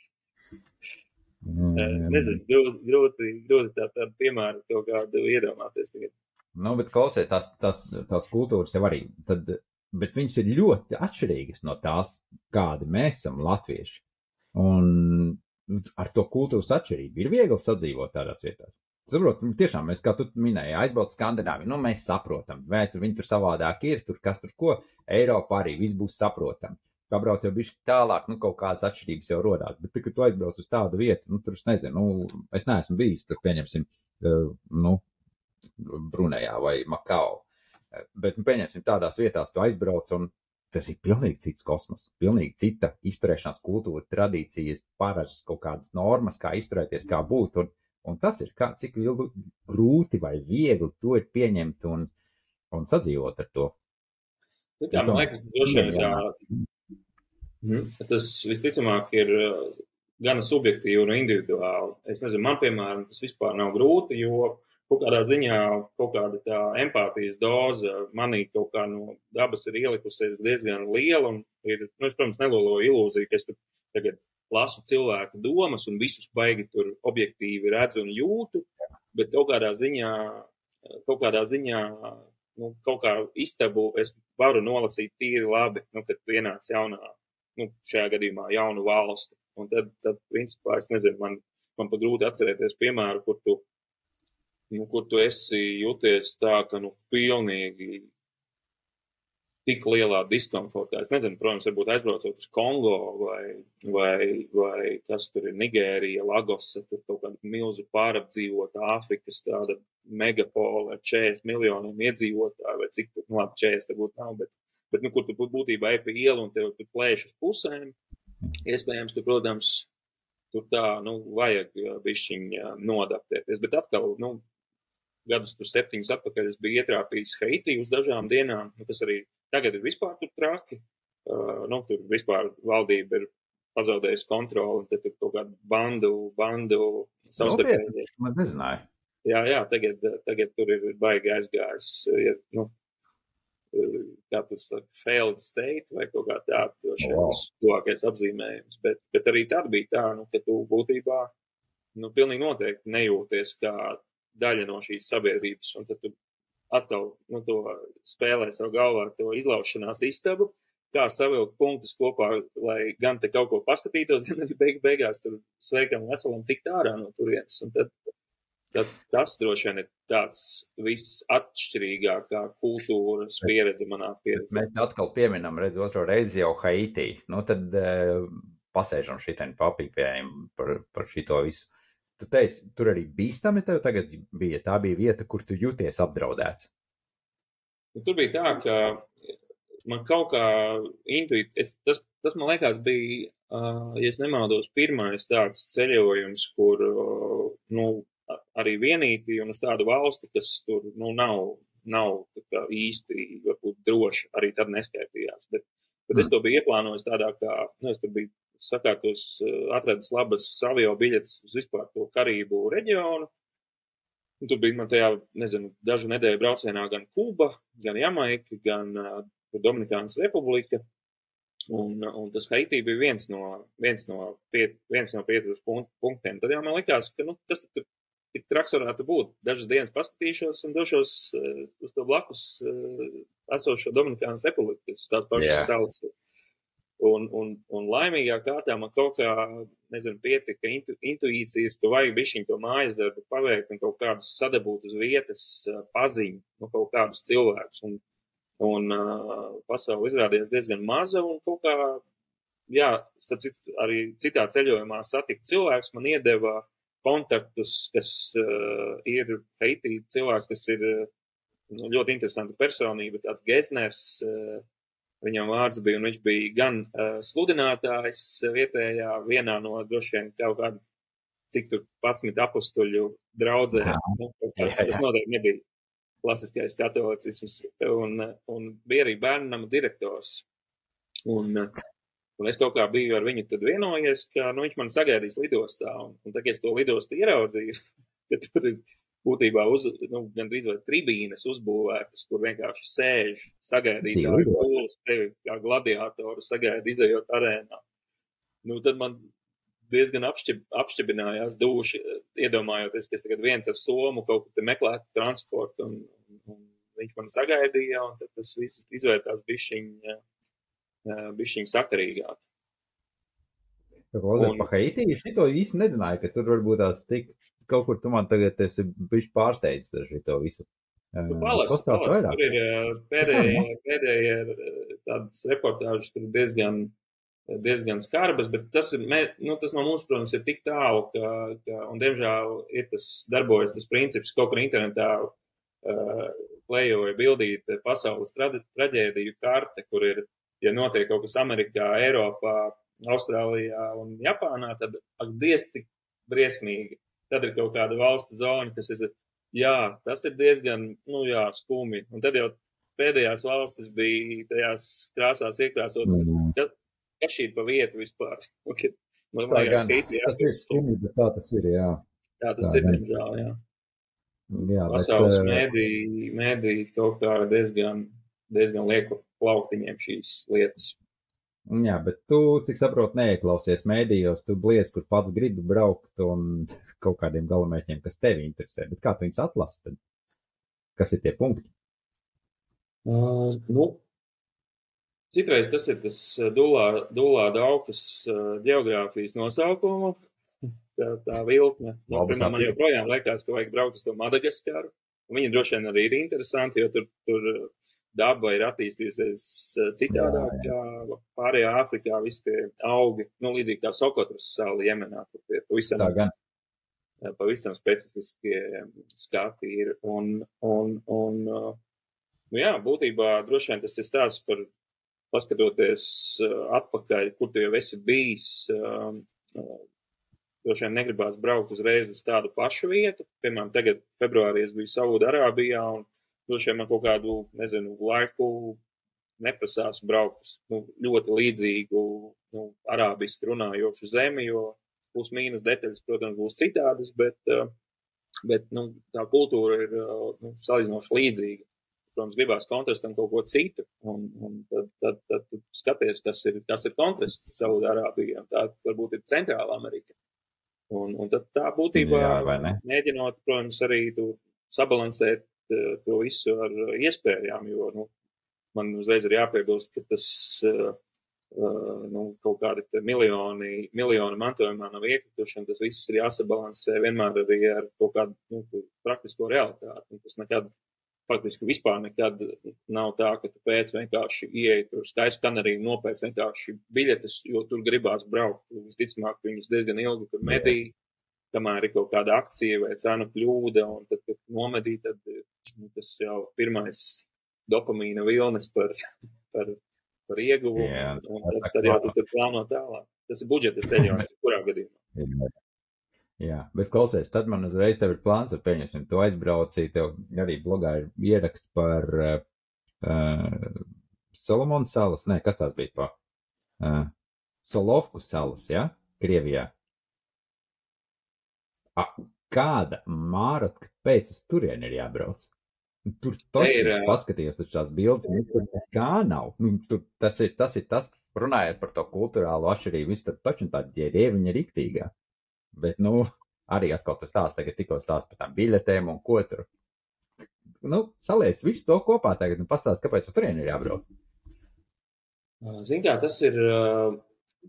Mm. Nezinu, grūti, grūti, grūti tā, tādu piemēru kaut kādu iedomāties tagad. Nu, bet klausies, tās, tās, tās kultūras jau arī, tad, bet viņas ir ļoti atšķirīgas no tās, kādi mēs esam latvieši. Un ar to kultūras atšķirību ir viegli sadzīvot tādās vietās. Saprot, tiešām mēs, kā tu minēji, aizbraukt Skandināviju, nu mēs saprotam, vai tur viņi tur savādāk ir, tur kas tur ko, Eiropā arī viss būs saprotami pabrauc jau bišķi tālāk, nu, kaut kādas atšķirības jau rodās. Bet, kad tu aizbrauc uz tādu vietu, nu, tur es nezinu, nu, es neesmu bijis, tur pieņemsim, uh, nu, Brunejā vai Makao. Bet, nu, pieņemsim, tādās vietās tu aizbrauc un tas ir pilnīgi cits kosmos, pilnīgi cita izturēšanās kultūra, tradīcijas, paražas, kaut kādas normas, kā izturēties, kā būt. Un, un tas ir kā, cik ilgi, grūti vai viegli to ir pieņemt un, un sadzīvot ar to. Tā, man liekas, droši vien. Tas visticamāk ir uh, gana subjektīvi un individuāli. Es nezinu, man, piemēram, tas vispār nav grūti, jo kaut kādā ziņā kaut kāda tā empātijas doza manī kaut kā no dabas ir ielikusies diezgan liela ir, nu, es, protams, neloloju ilūziju, ka es tagad lasu cilvēku domas un visus baigi tur objektīvi redzu un jūtu, bet kaut kādā ziņā, kaut kādā ziņā, nu, kaut kā istabu es varu nolasīt tīri labi, nu, kad ienāc jaunā nu, šajā gadījumā jaunu valsti. Un tad, tad principā, es nezinu, man, man pat grūti atcerēties piemēru, kur tu, nu, kur tu esi jūties tā, ka, nu, pilnīgi tik lielā diskomfortā. Es nezinu, protams, varbūt aizbraucot uz Kongo vai, vai, vai kas tur ir Nigērija, Lagosa, tur kaut kāda milzu pārapdzīvota Āfrikas tāda megapola ar 40 miljoniem iedzīvotāju, vai cik tur, nu labi, 40 varbūt nav, bet bet, nu, kur tu būtībā ej pa ielu un tev tur plēš uz pusēm, iespējams, tu, protams, tur tā, nu, vajag bišķiņ nodaptēties, bet atkal, nu, gadus tur septiņus atpakaļ es biju ietrāpījis Haiti uz dažām dienām, nu, tas arī tagad ir vispār tur traki, uh, nu, tur vispār valdība ir pazaudējusi kontroli, tad tur kaut kādu bandu, bandu savstarpēji. Man nezināja. Jā, jā, tagad, tagad tur ir baigi aizgājis, ja, nu, kā tur saka, failed state vai kaut kā tāda, droši vien tas tuvākais apzīmējums. Bet, bet arī tad bija tā, nu, ka tu būtībā, nu, pilnīgi noteikti nejūties kā daļa no šīs sabiedrības, un tad tu atkal, nu, to spēlē savu galvā, to izlaušanās istabu, kā savilkt punktus kopā, lai gan te kaut ko paskatītos, *laughs* gan arī beig beigās tur sveikam veselam tikt ārā no turienes. Un tad tad tas droši vien ir tāds viss atšķirīgākā kultūras pieredze manā pieredzē. Mēs atkal pieminam, redz, otro reizi jau Haiti. Nu, tad uh, pasēžam šitien papīpējiem par, par šito visu. Tu teici, tur arī bīstami tev tagad bija. Tā bija vieta, kur tu jūties apdraudēts. Nu, tur bija tā, ka man kaut kā intuitīvi, tas, tas man liekas bija, uh, ja es nemaldos, pirmais tāds ceļojums, kur, uh, nu, arī vienīti un uz tādu valsti, kas tur nu, nav, nav īsti varbūt, droši, arī tad neskaitījās. Bet, bet es to biju ieplānojis tādā kā, nu, es tur biju sakārtos, eh, atradis labas avio biļetes uz vispār to Karību reģionu. Un tur bija man tajā, nezinu, dažu nedēļu braucienā gan Kuba, gan Jamaika, gan uh, Dominikānas republika. Un, un tas Haitī bija viens no, viens no, pie, viens no pieturas punktiem. Tad jau man likās, ka, nu, kas tad tik traks varētu būt. Dažas dienas paskatīšos un došos uh, uz to blakus uh, esošo Dominikānas republiku, kas uz tās pašas yeah. salas. Un, un, un laimīgā kārtā man kaut kā, nezinu, pietika intu, intuīcijas, ka vajag bišķiņ to mājas darbu paveikt un kaut kādus sadabūt uz vietas uh, paziņu, nu, kaut kādus cilvēkus. Un, un uh, pasauli izrādījās diezgan maza un kaut kā, jā, starp citu, arī citā ceļojumā satikt cilvēks man iedeva uh, kontaktus, kas uh, ir Haitī cilvēks, kas ir uh, ļoti interesanta personība, tāds Gesners, uh, viņam vārds bija, un viņš bija gan uh, sludinātājs vietējā vienā no droši vien kaut kādu, cik tur 11 apustuļu draudzē, nu, tas, tas noteikti nebija klasiskais katolicisms, un, un bija arī bērnam direktors. Un, uh, Un es kaut kā biju ar viņu tad vienojies, ka nu, viņš man sagaidīs lidostā. Un, un tad, kad es to lidostu ieraudzīju, *laughs* ka tur ir būtībā uz, nu, gandrīz vai tribīnes uzbūvētas, kur vienkārši sēž sagaidītāji pūles tevi kā gladiātoru sagaida izējot arēnā. Nu, tad man diezgan apšķib, apšķibinājās duši, iedomājoties, ka es tagad viens ar somu kaut kur te meklētu transportu, un, un viņš man sagaidīja, un tas viss izvērtās bišķiņ bišķiņ sakarīgāk. Klausies, un... pa Haitī šito īsti nezināju, ka tur varbūt tās tik kaut kur tu man tagad esi bišķi pārsteidzis ar šito visu. Palas, palas, tur ir pēdējie, pēdējie tādas reportāžas, tur diezgan, diezgan skarbas, bet tas, ir, nu, tas no mums, protams, ir tik tālu, ka, ka un diemžēl ir tas darbojas tas princips kaut kur internetā uh, klejoja bildīt pasaules traģēdiju karte, kur ir ja notiek kaut kas Amerikā, Eiropā, Austrālijā un Japānā, tad ak, diez cik briesmīgi. Tad ir kaut kāda valsts zona, kas ir, jā, tas ir diezgan, nu jā, skumji. Un tad jau pēdējās valstis bija tajās krāsās iekrāsotas, mm. kas, kas šī pa vietu vispār. *laughs* Man liekas, ka tas ir skumji, bet tā tas ir, jā. Tā tas tā, ir, diemžēl, jā. Jā, Pasaules bet, mēdī, mēdī kaut kā diezgan, diezgan lieku plauktiņiem šīs lietas. Jā, bet tu, cik saprotu, neieklausies mēdījos, tu blies, kur pats gribi braukt un *laughs* kaut kādiem galamērķiem, kas tevi interesē. Bet kā tu viņus atlasi? Tad? Kas ir tie punkti? Uh, nu, citreiz tas ir tas dulā, dulā daugtas uh, geogrāfijas nosaukuma, tā, tā vilkme. Nu, piemēram, man joprojām liekas, ka vajag braukt uz to Madagaskaru. Viņa droši vien arī ir interesanti, jo tur, tur daba ir attīstījusies eh, citādāk, kā pārējā Āfrikā visi tie augi, nu, līdzīgi kā Sokotras sala Jemenā, tur tie pavisam, eh, pavisam specifiskie skati ir. Un, un, un, eh, nu jā, būtībā droši vien tas ir stāsts par paskatoties atpakaļ, kur tu jau esi bijis, droši vien negribās braukt uzreiz uz tādu pašu vietu. Piemēram, tagad februārī es biju Saudārābijā un droši vien man kaut kādu, nezinu, laiku neprasās braukt uz nu, ļoti līdzīgu, nu, arābiski runājošu zemi, jo plus mīnus detaļas, protams, būs citādas, bet, eh, bet nu, tā kultūra ir eh, nu, salīdzinoši līdzīga. protams, gribās kontrastam kaut ko citu. Un, un tad, tad, tad, tad skaties, kas ir, kas ir kontrasts Saudārābijā. Tā varbūt ir Centrāla Amerika. Un, un tad tā būtībā Jā, mēģinot, protams, arī sabalansēt to visu ar iespējām, jo, nu, man uzreiz ir jāpiebilst, ka tas Uh, nu, kaut kādi miljoni, miljoni mantojumā nav iekrituši, un tas viss ir jāsabalansē vienmēr arī ar kaut kādu nu, praktisko realitāti. Un tas nekad, faktiski vispār nekad nav tā, ka tu pēc vienkārši ieej tur skaiskanarī un nopēc vienkārši biļetes, jo tur gribās braukt. Visticamāk, viņas diezgan ilgi tur medī, kamēr ir kaut kāda akcija vai cenu kļūda, un tad, kad nomedī, tad nu, tas jau pirmais dopamīna vilnis par, *laughs* par par ieguvumu, jā, un, tad, tad jau tu tur plāno tālāk. Tas ir budžeta ceļojums, *laughs* kurā gadījumā. Jā, bet klausies, tad man uzreiz tev ir plāns, ar pieņemsim, tu aizbrauci, tev arī blogā ir ieraksts par uh, uh, Solomonu salas, nē, kas tās bija pa? Uh, Solovku salas, ja? Krievijā. A, kāda mārotka pēc uz turieni ir jābrauc? Tur taču ir paskatījos, taču tās bildes, nu, tur nekā nav. Nu, tur tas ir, tas ir tas, runājot par to kultūrālo atšķirību, viss tur taču tā ģērieviņa riktīgā. Bet, nu, arī atkal tas stāsts tagad tikko stāst par tām biļetēm un ko tur. Nu, saliec visu to kopā tagad un pastāst, kāpēc uz turieni ir jābrauc. Zin kā, tas ir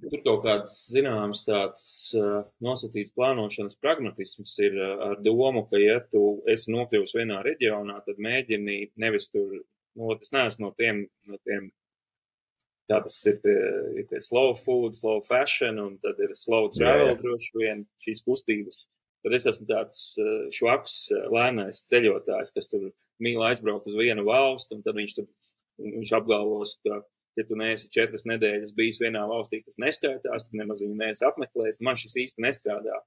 tur kaut kāds zināms tāds uh, nosacīts plānošanas pragmatisms ir uh, ar domu, ka, ja tu esi nokļuvis vienā reģionā, tad mēģini nevis tur, nu, es neesmu no tiem, no tiem tā tas ir tie, ir tie slow food, slow fashion, un tad ir slow travel jā, jā. droši vien šīs kustības. Tad es esmu tāds uh, švaks, lēnais ceļotājs, kas tur mīl aizbraukt uz vienu valstu, un tad viņš tur, viņš apgalvos, ka ja tu neesi četras nedēļas bijis vienā valstī, kas neskaitās, tu nemaz viņu neesi apmeklējis, man šis īsti nestrādā.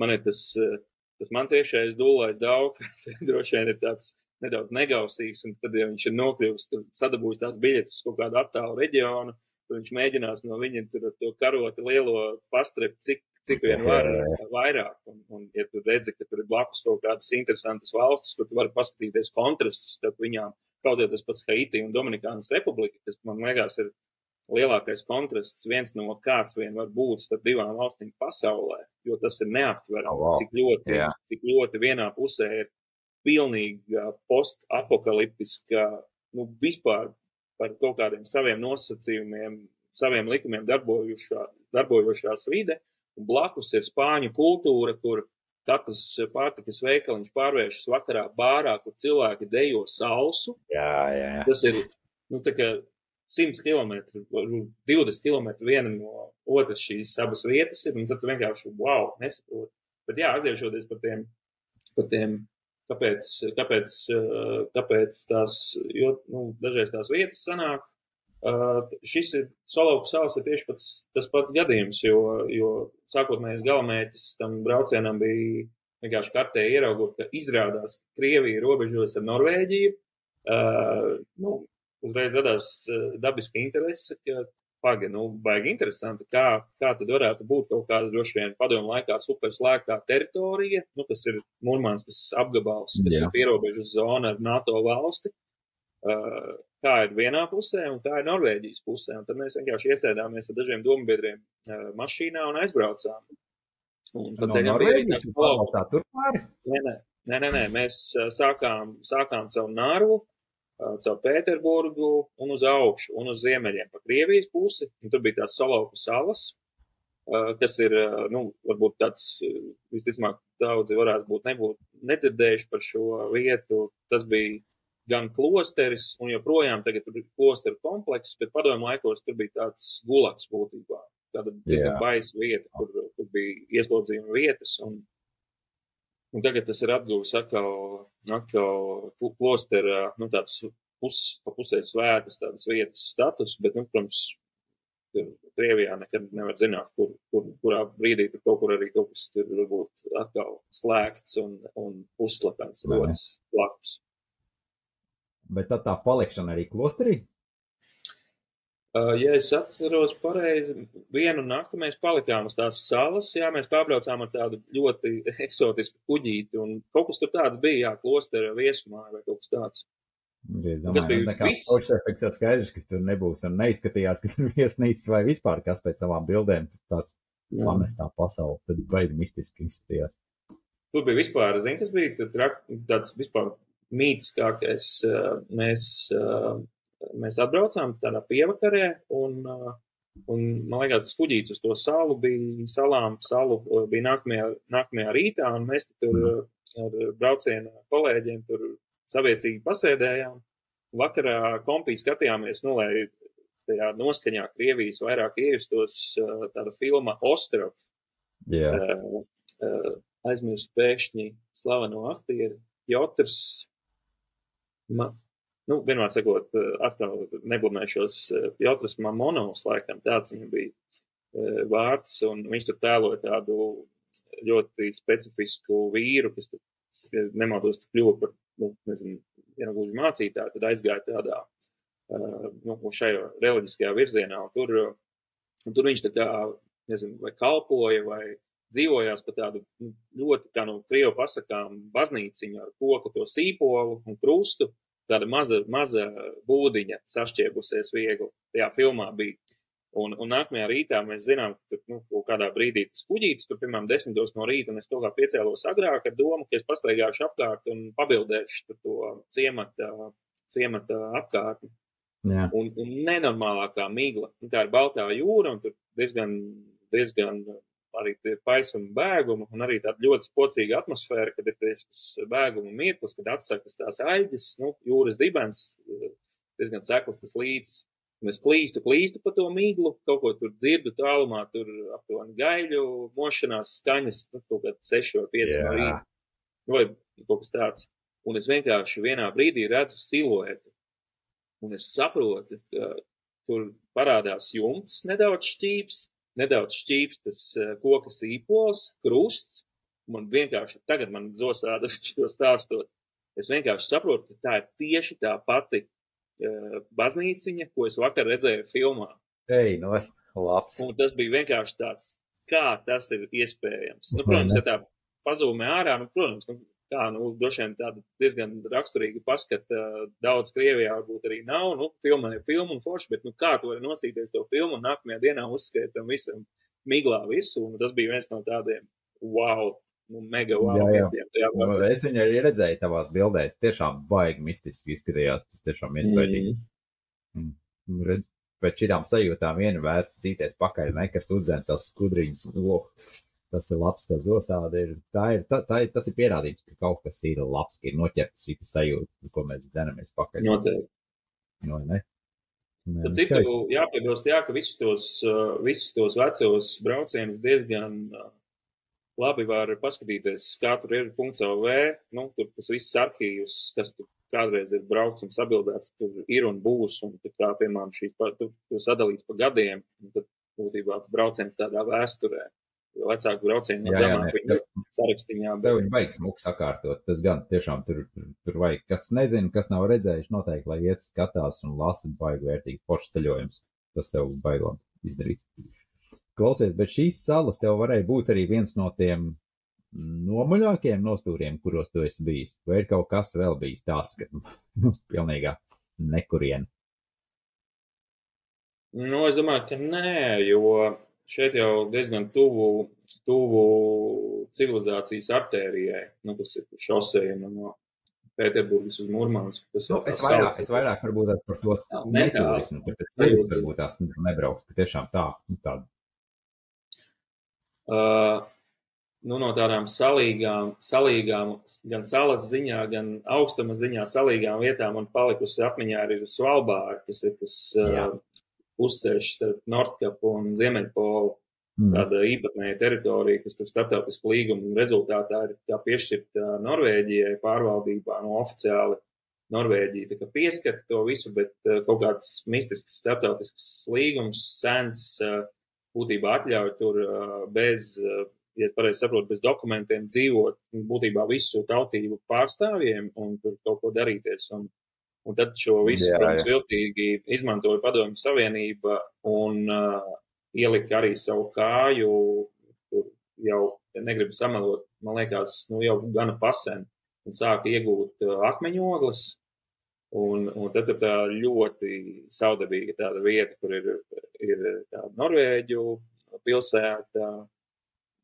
Man ir tas, eh, tas mans iekšējais dūlais daudz, *laughs* droši vien ir tāds nedaudz negausīgs, un tad, ja viņš ir nokļuvis, tad sadabūjis tās biļetes uz kaut kādu attālu reģionu, tad viņš mēģinās no viņiem tur to karoti lielo pastrept, cik, cik vien var vairāk. Un, un, ja tu redzi, ka tur ir blakus kaut kādas interesantas valstis, kur tu vari paskatīties kontrastus starp viņām, kaut tas pats Haiti un Dominikānas republika, kas man liekas ir lielākais kontrasts, viens no kāds vien var būt starp divām valstīm pasaulē, jo tas ir neaptverami, oh, wow. cik, ļoti, yeah. cik ļoti vienā pusē ir pilnīga postapokaliptiska, nu, vispār par kaut kādiem saviem nosacījumiem, saviem likumiem darbojušā, darbojošās vide, un blakus ir spāņu kultūra, kur katrs pārtikas veikaliņš pārvēršas vakarā bārā, kur cilvēki dejo salsu. Jā, jā, jā. Tas ir, nu, tā kā 100 km, 20 km viena no otras šīs abas vietas ir, un tad vienkārši, wow, nesaprot. Bet jā, atgriežoties par tiem, par tiem kāpēc, kāpēc, kāpēc tās, jo, nu, dažreiz tās vietas sanāk, šis ir Solovku salas ir tieši pats, tas pats gadījums, jo, jo sākotnējais galamērķis tam braucienam bija vienkārši kartē ieraugot, ka izrādās Krievija robežos ar Norvēģiju. Uh, nu, uzreiz radās dabiska interese, ka Paga, nu, baigi interesanti, kā, kā tad varētu būt kaut kāda droši vien padomu laikā superslēgtā teritorija, nu, kas ir Murmanskas apgabals, kas Jā. ir pierobežas zona ar NATO valsti, uh, kā ir vienā pusē un kā ir Norvēģijas pusē. Un tad mēs vienkārši iesēdāmies ar dažiem dombiedriem uh, mašīnā un aizbraucām. Un pa ceļam no bija plauks. Tur pāri? Nē, nē, nē, nē, nē. mēs sākām, sākām caur Nārvu, caur Pēterburgu un uz augšu un uz ziemeļiem pa Krievijas pusi. Un tur bija tās Solovku salas, kas ir, nu, varbūt tāds, visticamāk, daudzi varētu būt nebūt nedzirdējuši par šo vietu. Tas bija gan klosteris, un joprojām tagad tur ir klosteru komplekss, bet padomu laikos tur bija tāds gulaks būtībā. Tāda diezgan baisa vieta, kur, kur bija ieslodzījuma vietas, un, un tagad tas ir atguvis atkal, atkal klostera, nu, tāds pus, pa pusē svētas tādas vietas status, bet, nu, protams, Krievijā nekad nevar zināt, kur, kur, kurā brīdī tur kaut kur arī kaut kas tur varbūt atkal slēgts un, un uzslepens rodas blakus. Bet tad tā palikšana arī klosterī? Ja es atceros pareizi, vienu nakti mēs palikām uz tās salas, jā, mēs pārbraucām ar tādu ļoti *laughs* eksotisku kuģīti, un kaut kas tur tāds bija, jā, klostera viesumā vai kaut kas tāds. Es domāju, tas ir efekts jau skaidrs, ka tur nebūs un neizskatījās, ka tur *laughs* viesnīcas vai vispār kas pēc savām bildēm tāds pamestā pasauli, tad baigi mistiski izskatījās. Tur bija vispār, zini, kas bija tāds vispār mītiskākais. Mēs, mēs atbraucām tādā pievakarē un, un man liekas, tas kuģīts uz to salu bija salām, salu bija nākamajā, nākamajā rītā un mēs tur ar braucienu kolēģiem tur saviesīgi pasēdējām. Vakarā kompī skatījāmies, nu, lai tajā noskaņā Krievijas vairāk iejustos tāda filma Ostrov. Yeah. Aizmirst pēkšņi slaveno aktieru Jotrs. Ma, nu, vienmēr sakot, atkal neglumēšos Jotrs Mamonovs, laikam tāds viņam bija uh, vārds, un viņš tur tēloja tādu ļoti specifisku vīru, kas tur, nemaldos, kļuva par, nu, nezinu, ja nu gluži mācītāju, tad aizgāja tādā nu, šajā reliģiskajā virzienā. Un tur, un tur viņš tā kā, nezinu, vai kalpoja, vai dzīvojās pa tādu nu, ļoti, kā no krievu pasakām, baznīciņu ar koku to sīpolu un krustu. Tāda maza, maza būdiņa sašķiebusies viegli. Tajā filmā bija. Un, un nākamajā rītā mēs zinām, ka nu, kādā brīdī tas kuģītis, tur, piemēram, desmitos no rīta, un es to kā piecēlos agrāk ar domu, ka es pastaigāšu apkārt un pabildēšu to ciemata, ciemata apkārtni. Jā. Un, un nenormālākā migla. Tā ir Baltā jūra, un tur diezgan, diezgan arī tie paisumi bēgumi, un arī tāda ļoti spocīga atmosfēra, kad ir tieši tas bēguma mirklis, kad atsakas tās aļģes, nu, jūras dibens, diezgan sekls tas līdzes. Un es klīstu, klīstu pa to miglu, kaut ko tur dzirdu tālumā, tur aptuveni gaļu, mošanās skaņas, nu, kaut kādā seši vai pieci no rīta. Vai kaut kas tāds. Un es vienkārši vienā brīdī redzu siluetu Un es saprotu, ka tur parādās jumts nedaudz šķīps, nedaudz šķīps tas eh, koka sīpols, krusts. Man vienkārši tagad man zosādas *laughs* to stāstot. Es vienkārši saprotu, ka tā ir tieši tā pati uh, baznīciņa, ko es vakar redzēju filmā. Ei, nu es labs. Un tas bija vienkārši tāds, kā tas ir iespējams. Nu, protams, ja tā pazūmē ārā, nu, protams, nu, kā, nu, droši vien tāda diezgan raksturīga paskata daudz Krievijā varbūt arī nav, nu, filmā ir filma un forši, bet, nu, kā tu vari nosīties to filmu un nākamajā dienā uzskait tam visam miglā virsū, un tas bija viens no tādiem, wow, nu, mega wow. Jā, jā. jā nu, es viņu arī redzēju tavās bildēs, tiešām baigi mistiski izskatījās, tas tiešām iespaidīgi. Mm. Mm. Redz, pēc šitām sajūtām viena vērts cīties pakaļ, nekas uzdzēn tās skudriņas, oh tas ir labs, tas osāde ir, tā ir, tā, tā ir, tas ir pierādījums, ka kaut kas ir labs, ka ir noķerts šī sajūta, ko mēs dzenamies pakaļ. Noteikti. No, ne? Nē, Tad citu jāpiebilst, jā, ka visus tos, uh, visus tos vecos braucienus diezgan uh, labi var paskatīties, kā tur ir .lv, nu, tur tas viss arhīvs, kas tur kādreiz ir braukts un sabildēts, tur ir un būs, un kā, piemēram, šī, tur, tur sadalīts pa gadiem, un tad būtībā brauciens tādā vēsturē vecāku braucienu no zemāk viņa sarakstiņā. Tev viņa vajag smuku sakārtot, tas gan tiešām tur, tur, tur vajag, kas nezina, kas nav redzējuši, noteikti, lai iet skatās un lasa baigi vērtīgs pošs ceļojums. Tas tev baigām izdarīts. Klausies, bet šīs salas tev varēja būt arī viens no tiem nomaļākiem nostūriem, kuros tu esi bijis? Vai ir kaut kas vēl bijis tāds, ka, *laughs* nu, pilnīgā nekuriena? Nu, es domāju, ka nē, jo šeit jau diezgan tuvu, tuvu civilizācijas artērijai, nu, kas ir šoseja no Pēterburgas uz Murmansku. Nu, es, vairāk, es vairāk varbūt par to neturismu, tāpēc tevis varbūt tās nebraukt, ka tiešām tā, nu, tāda. Uh, nu, no tādām salīgām, salīgām, gan salas ziņā, gan augstuma ziņā salīgām vietām man palikusi atmiņā arī uz Svalbāru, kas ir tas uh, uzceļš starp Nordkapu un Ziemeļpolu. Mm. Tāda īpatnēja teritorija, kas tur starptautisku līgumu rezultātā ir piešķirta Norvēģijai pārvaldībā no oficiāli. Norvēģija tā kā pieskata to visu, bet kaut kāds mistisks starptautisks līgums, sens, būtībā atļauj tur bez, ja pareizi saprotu, bez dokumentiem dzīvot būtībā visu tautību pārstāvjiem un tur kaut ko darīties. Un Un tad šo visu, jā, protams, jā. viltīgi izmantoja Padomju Savienība un uh, ielika arī savu kāju, tur jau, ja negribu samelot, man liekas, nu jau gana pasen, un sāka iegūt uh, akmeņogles, Un, un tad tā ļoti saudabīga tāda vieta, kur ir, ir tāda Norvēģu pilsēta,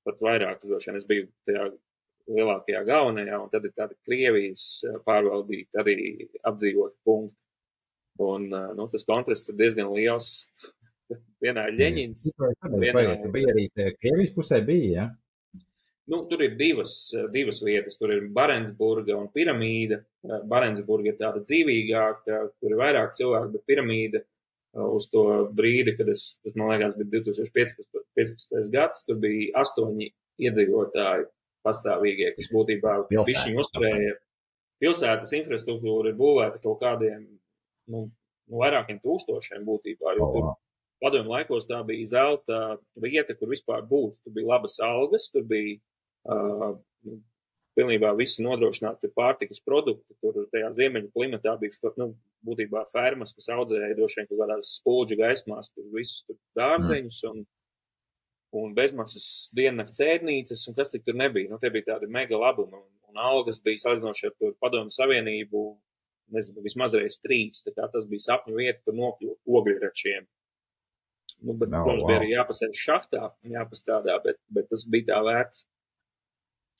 pat vairāk, droši vien es biju tajā lielākajā galvenajā, un tad ir tāda Krievijas pārvaldīta arī apdzīvota punkti. Un, nu, tas kontrasts ir diezgan liels. *laughs* vienā ir Ļeņins. Vienā ir... bija arī Krievijas pusē bija, ja? Nu, tur ir divas, divas vietas. Tur ir Barensburga un piramīda. Barensburga ir tāda dzīvīgāka, tur ir vairāk cilvēku, bet piramīda uz to brīdi, kad es, tas man liekas, bija 2015. 15. gads, tur bija astoņi iedzīvotāji pastāvīgie, kas būtībā višķiņu uzturēja. Pilsētas infrastruktūra ir būvēta kaut kādiem, nu, nu vairākiem tūkstošiem būtībā, jo tur padomju laikos tā bija zelta vieta, kur vispār būt. Tur bija labas algas, tur bija uh, pilnībā visi nodrošināti pārtikas produkti. Tur tajā ziemeļu klimatā bija nu, būtībā fermas, kas audzēja droši vien kaut kādās spulģu gaismās, tur visus tur dārzeņus un, un bezmaksas diennakts ēdnīcas, un kas tik tur nebija. Nu, tie bija tādi mega labumi, un, un algas bija salīdzinoši ar padomu savienību, nezinu, vismaz reiz trīs. Tas bija sapņu vieta, kur nokļūt ogļračiem. Nu, bet, no, protams, wow. bija arī jāpasēž šahtā, jāpastrādā, bet, bet tas bija tā vērts.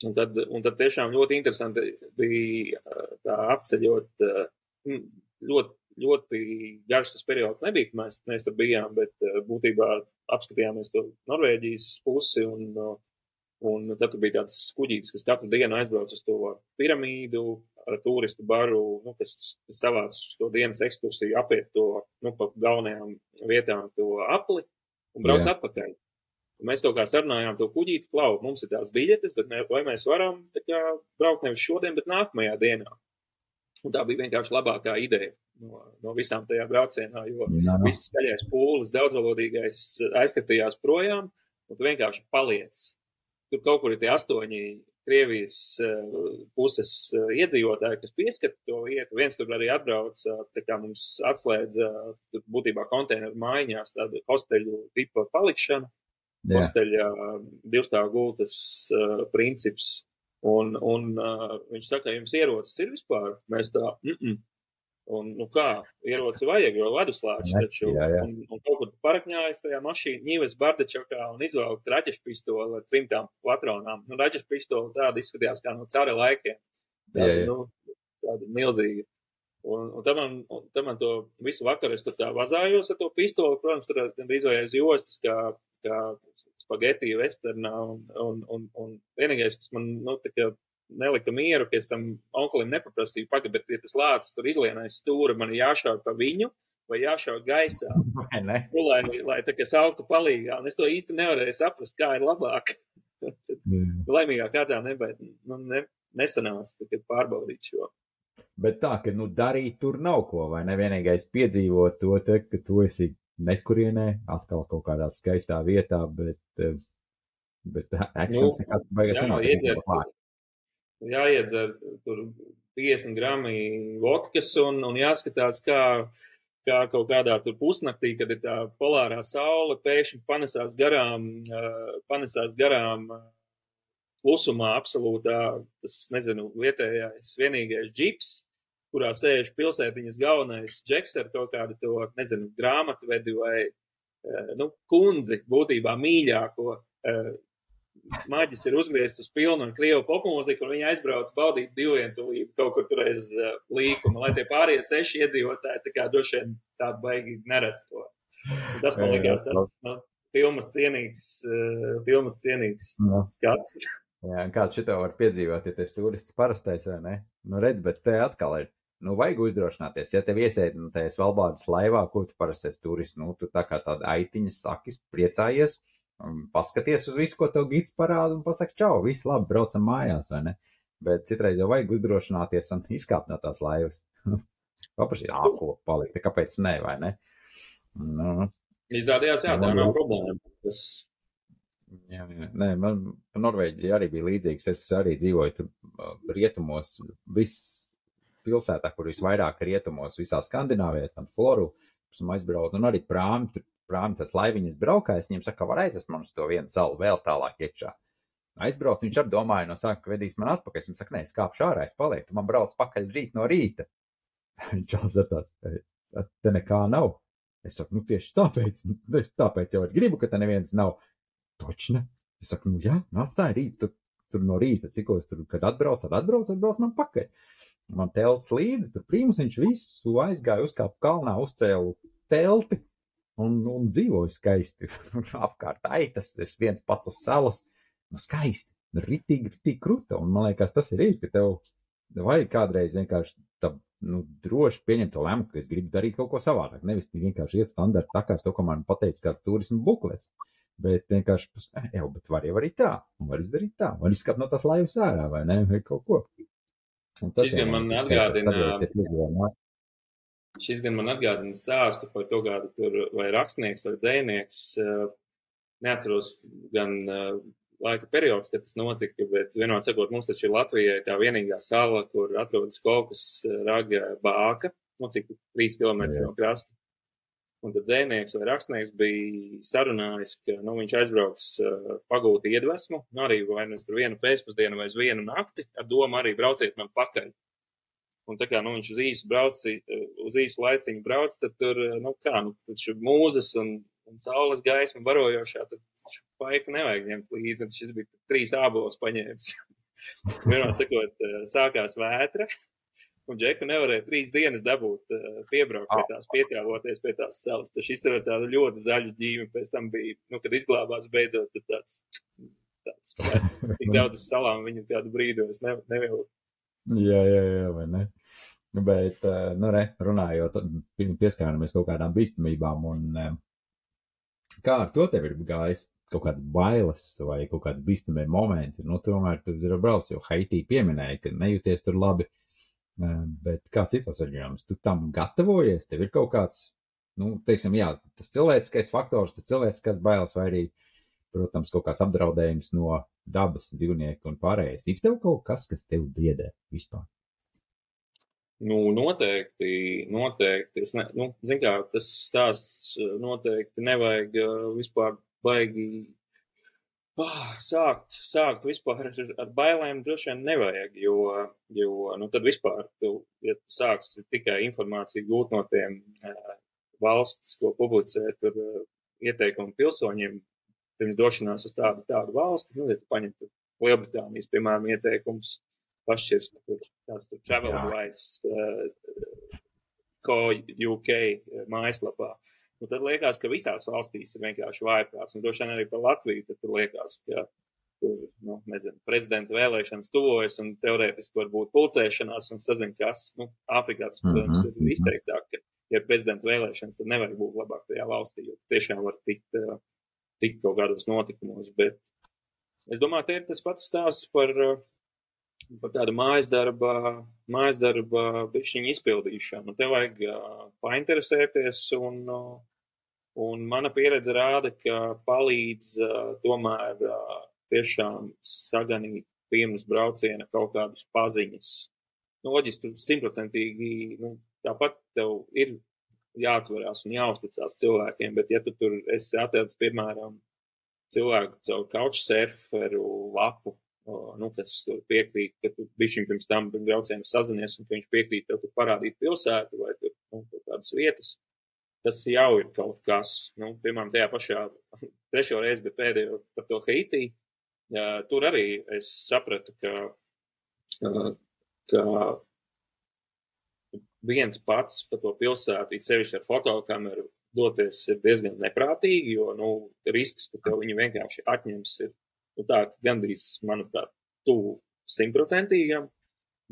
Un tad, un tad tiešām ļoti interesanti bija tā apceļot, ļoti, ļoti garš tas periods nebija, kad mēs, mēs tur bijām, bet būtībā apskatījāmies to Norvēģijas pusi un, un tad bija tāds kuģītis, kas katru dienu aizbrauc uz to piramīdu ar turistu baru, nu, kas, kas savāc uz to dienas ekskursiju, apiet to, nu, pa galvenajām vietām to apli un brauc Jā. atpakaļ. Un mēs kaut kā sarunājām to kuģīti, klau, mums ir tās biļetes, bet mē, vai mēs varam kā braukt nevis šodien, bet nākamajā dienā. Un tā bija vienkārši labākā ideja no, no visām tajā braucienā, jo Jā. viss skaļais pūlis, daudzvalodīgais aizskatījās projām, un tu vienkārši paliec. Tur kaut kur ir tie astoņi Krievijas puses iedzīvotāji, kas pieskata to vietu. Viens tur arī atbrauc, tā kā mums atslēdza būtībā konteineru maiņās tādu hosteļu tipa palikšanu posteļa divstāvu gultas princips. Un, un viņš saka, jums ierocis ir vispār? Mēs tā, mm -mm. Un, nu kā, ieroci vajag, jo leduslāči taču, jā, jā. Un, un kaut kur parakņājas tajā mašīnā, ņīves bardečakā un izvēlēt raķešu pistoli ar trimtām patronām. Nu, raķešu pistoli tāda izskatījās kā no cara laikiem. Tāda, jā, jā. Nu, tāda milzīga. Un, un tad, man, un tad man to visu vakaru es tur tā vazājos ar to pistoli, protams, tur gandrīz vai aiz jostas, kā kā spagetī westernā, un, un, un, un vienīgais, kas man, nu, tā kā nelika mieru, ka es tam onkulim nepaprasīju, pagaid, bet, ja tas lācis tur izlienais stūra, man ir jāšauj pa viņu, vai jāšauj gaisā, vai ne? Nu, lai, lai tā kā sauktu palīgā, un es to īsti nevarēju saprast, kā ir labāk. mm. *laughs* Laimīgā kārtā nebēt, nu, ne, nesanāca, tā kā pārbaudīt šo. Bet tā, ka, nu, darīt tur nav ko, vai ne? Vienīgais piedzīvot to, te, ka tu esi nekurienē, atkal kaut kādā skaistā vietā, bet, eh, bet akcents nu, nekad beigās nenotiek. Jāiedzer tur 50 grami vodkas un, un jāskatās, kā, kā kaut kādā tur pusnaktī, kad ir tā polārā saule, pēkšņi panesās garām, uh, panesās garām uh, klusumā absolūtā, tas, nezinu, vietējais vienīgais džips, kurā sēž pilsētiņas galvenais džeks ar kaut kādu to, nezinu, grāmatvedi vai, eh, nu, kundzi, būtībā mīļāko. Maģis ir uzgriezts uz pilnu un krievu popmūziku, un viņi aizbrauc baudīt divvientulību kaut kur tur aiz uh, līkuma, lai tie pārējie seši iedzīvotāji tā kā droši vien tā baigi neredz to. Un tas man likās tāds, nu, filmas cienīgs, uh, filmas cienīgs no. skats. Jā, kāds šito var piedzīvot, ja tas turists parastais vai ne? Nu, redz, bet te atkal ir nu, vajag uzdrošināties. Ja tev iesēd nu, tajā Svalbāras laivā, ko tu parasti esi turists, nu, tu tā kā tāda aitiņa sakis, priecājies, paskaties uz visu, ko tev gids parāda un pasaka, čau, viss labi, braucam mājās, vai ne? Bet citreiz jau vajag uzdrošināties un *laughs* izkāpt no tās laivas. *laughs* Paprasīt, ā, ko palikt, kāpēc ne, vai ne? Nu, Izrādījās, jā, tā nav problēma. Tas... Jā, jā. Nē, man Norvēģija arī bija līdzīgs. Es arī dzīvoju tur rietumos. Viss pilsētā, kur visvairāk rietumos, visā Skandināvijā, tad Floru, esmu aizbraucis, un arī prāmi, tur prāmi tas laiviņas braukājs, viņam saka, var aizvest man uz to vienu salu vēl tālāk iekšā. Aizbrauc, viņš arī domāja no sākuma, ka vedīs man atpakaļ. Es viņam saku, nē, es kāpšu ārā, es palieku, man brauc pakaļ rīt no rīta. Čāls ir tāds, te nekā nav. Es saku, nu tieši tāpēc, nu, es tāpēc jau gribu, ka te neviens nav. Toči ne. Es saku, nu jā, nāc tā rīt, tu, tur no rīta, cikos tur, kad atbrauc, tad atbrauc, atbrauc man pakaļ. Man telts līdzi, tur prīmus viņš visu aizgāja, uzkāpa kalnā, uzcēlu telti un, un dzīvoju skaisti. *laughs* Apkārt aitas, es viens pats uz salas, nu skaisti, ritīgi, ritīgi kruta. Un man liekas, tas ir īsti, ka tev vajag kādreiz vienkārši tā, nu, droši pieņemt to lēmumu, ka es gribu darīt kaut ko savādāk. Nevis vienkārši iet standarta takās to, ko man pateica kāds turismu buklets. Bet vienkārši, jau, bet var jau arī tā, un var izdarīt tā, var izskatīt no tās laivas ārā, vai ne, vai kaut ko. Un tas gan man atgādina, šis gan man atgādina stāstu par to, kādu tur vai rakstnieks vai dzēnieks, eh, neatceros gan eh, laika periods, kad tas notika, bet vienmēr sakot, mums taču ir Latvijai tā vienīgā sala, kur atrodas kaut kas raga bāka, nu cik 3 km no krasta. Un tad dzēnieks vai rakstnieks bija sarunājis, ka nu, viņš aizbrauks uh, pagūt iedvesmu, nu, arī vai nu tur vienu pēcpusdienu vai uz vienu nakti, ar domu arī brauciet man pakaļ. Un tā kā nu, viņš uz īsu, brauci, uz īsu laiciņu brauc, tad tur, nu kā, nu, taču mūzes un, un saules gaisma barojošā, tad paiku nevajag ņemt līdzi, un šis bija trīs ābols paņēmis. *laughs* Vienmēr sakot, sākās vētra, un Džeku nevarēja trīs dienas dabūt piebraukt pie tās, pietēloties pie tās salas. Tas izturēja tādu ļoti zaļu ģīmi, pēc tam bija, nu, kad izglābās beidzot, tad tāds, tāds, *laughs* tik daudz salām viņu kādu brīdi es ne, nevilku. Jā, jā, jā, vai ne? Bet, uh, nu, re, runājot, pieskāramies kaut kādām bīstamībām un uh, kā ar to tev ir gājis? Kaut kādas bailes vai kaut kādi bīstamie momenti. Nu, tomēr tur ir braucis, jo Haitī pieminēja, ka nejūties tur labi. Uh, Bet kā citos reģionos, tu tam gatavojies, tev ir kaut kāds, nu, teiksim, jā, tas cilvēciskais faktors, tas cilvēciskās bailes vai arī, protams, kaut kāds apdraudējums no dabas, dzīvnieku un pārējais. Ir tev kaut kas, kas tev biedē vispār? Nu, noteikti, noteikti. Es ne, nu, zin kā, tas stāsts noteikti nevajag vispār baigi Oh, sākt, sākt vispār ar, ar bailēm droši vien nevajag, jo, jo nu, tad vispār, tu, ja tu sāksi tikai informāciju gūt no tiem uh, valsts, ko publicē, tur ieteikumu pilsoņiem, pirms došanās uz tādu, tādu valsti, nu, ja tu paņemtu Lielbritānijas, piemēram, ieteikums pašķirst, tur tās tur travel advice, uh, ko UK mājaslapā. Uh, nu, tad liekas, ka visās valstīs ir vienkārši vājprāts. Un droši vien arī par Latviju tad tur liekas, ka tur, nu, nezinu, prezidenta vēlēšanas tuvojas un teorētiski var būt pulcēšanās un sazin, kas, nu, Āfrikā tas, protams, ir mhm. izteiktāk, ka, ja ir prezidenta vēlēšanas, tad nevajag būt labāk tajā valstī, jo tiešām var tikt, tikt kaut kādos notikumos. Bet es domāju, te ir tas pats stāsts par, par tādu mājas darba, mājas darba bišķiņu izpildīšanu. Te vajag uh, painteresēties un, uh, un mana pieredze rāda, ka palīdz tomēr tiešām saganīt pirms brauciena kaut kādus paziņas. Nu, loģiski, tu simtprocentīgi, nu, tāpat tev ir jāatverās un jāuzticās cilvēkiem, bet ja tu tur esi atradzis, piemēram, cilvēku caur couchsurferu lapu, nu, kas piekrīt, ka tu bišķiņ pirms tam braucienu sazinies un ka viņš piekrīt tev tur parādīt pilsētu vai tur, nu, kādas vietas. Tas jau ir kaut kas, nu, piemēram, tajā pašā *laughs* trešo reizi, bet pēdējo par to Haitī. Uh, tur arī es sapratu, ka, ka viens pats pa to pilsētu, it sevišķi ar fotokameru, doties ir diezgan neprātīgi, jo, nu, risks, ka tev viņi vienkārši atņems, ir nu, tā gandrīz, manuprāt, tuvu simtprocentīgam.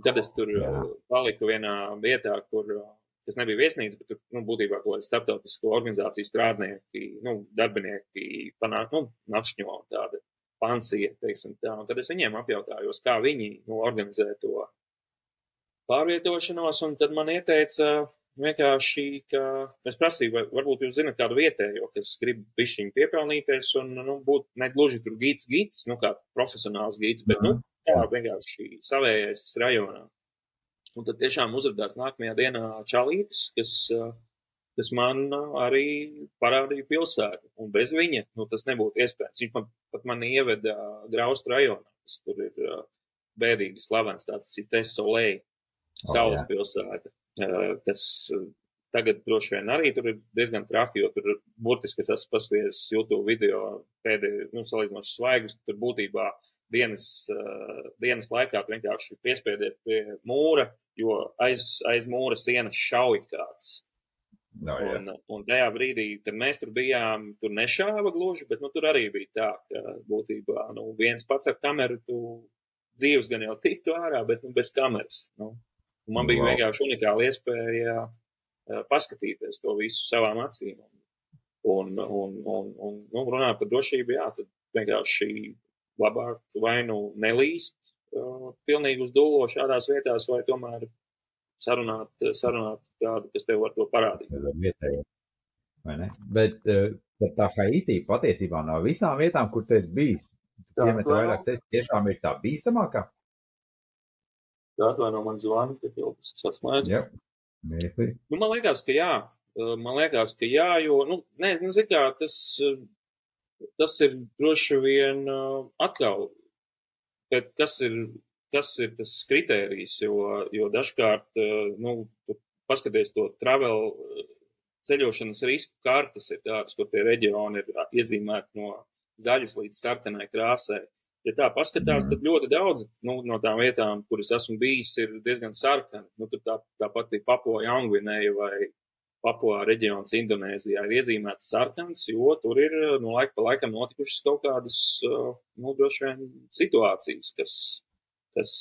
Tad es tur Jā. Uh, paliku vienā vietā, kur, uh, kas nebija viesnīca, bet tur, nu, būtībā kaut kāda starptautisko organizāciju strādnieki, nu, darbinieki panāk, nu, nakšņo tāda pansija, teiksim tā. Un tad es viņiem apjautājos, kā viņi, nu, organizē to pārvietošanos, un tad man ieteica vienkārši, ka es prasīju, vai varbūt jūs zinat kādu vietējo, kas grib bišķiņu piepelnīties un, nu, būt ne gluži tur gids, gids, nu, kā profesionāls gids, bet, nu, jā, vienkārši savējais rajonā. Un tad tiešām uzrādās nākamajā dienā čalītis, kas, kas man arī parādīja pilsētu. Un bez viņa, nu, tas nebūtu iespējams. Viņš man, pat mani ieveda graustu rajonā, kas tur ir bēdīgi slavens, tāds Cites Solei, Saules oh, pilsēta. kas tagad droši vien arī tur ir diezgan traki, jo tur burtiski es esmu paskatījies YouTube video pēdējo, nu, salīdzinoši svaigus, tur būtībā dienas, dienas laikā vienkārši piespiediet pie mūra, jo aiz, aiz mūra sienas šauj kāds. No, jā. un, un tajā brīdī, kad mēs tur bijām, tur nešāva gluži, bet nu, tur arī bija tā, ka būtībā nu, viens pats ar kameru tu dzīves gan jau tiktu ārā, bet nu, bez kameras. Nu. Un man bija wow. vienkārši unikāla iespēja paskatīties to visu savām acīm. Un, un, un, un nu, runājot par drošību, jā, tad vienkārši labāk vai nu nelīst uh, pilnīgi uz dūlo šādās vietās, vai tomēr sarunāt, sarunāt kādu, kas tev var to parādīt. Vietēji. Vai ne? Bet, bet tā Haiti patiesībā no visām vietām, kur tu esi bijis, piemet vairāk sēst, tiešām ir tā bīstamākā? Jā, atvaino man zvani, ka jau tas sasniedz. Jā, mirkli. Nu, man liekas, ka jā. Man liekas, ka jā, jo, nu, nē, nu, zin kā, tas, tas ir droši vien atkal, bet kas ir, kas ir tas kritērijs, jo, jo dažkārt, nu, paskaties to travel ceļošanas risku kartas ir tādas, kur tie reģioni ir iezīmēti no zaļas līdz sarkanai krāsai. Ja tā paskatās, tad ļoti daudz nu, no tām vietām, kuras esmu bijis, ir diezgan sarkani. Nu, tur tā, tāpat ir Papua Jaungvinēja vai Papua reģions Indonēzijā ir iezīmēts sarkans, jo tur ir no laika pa laikam notikušas kaut kādas, nu, droši vien situācijas, kas, kas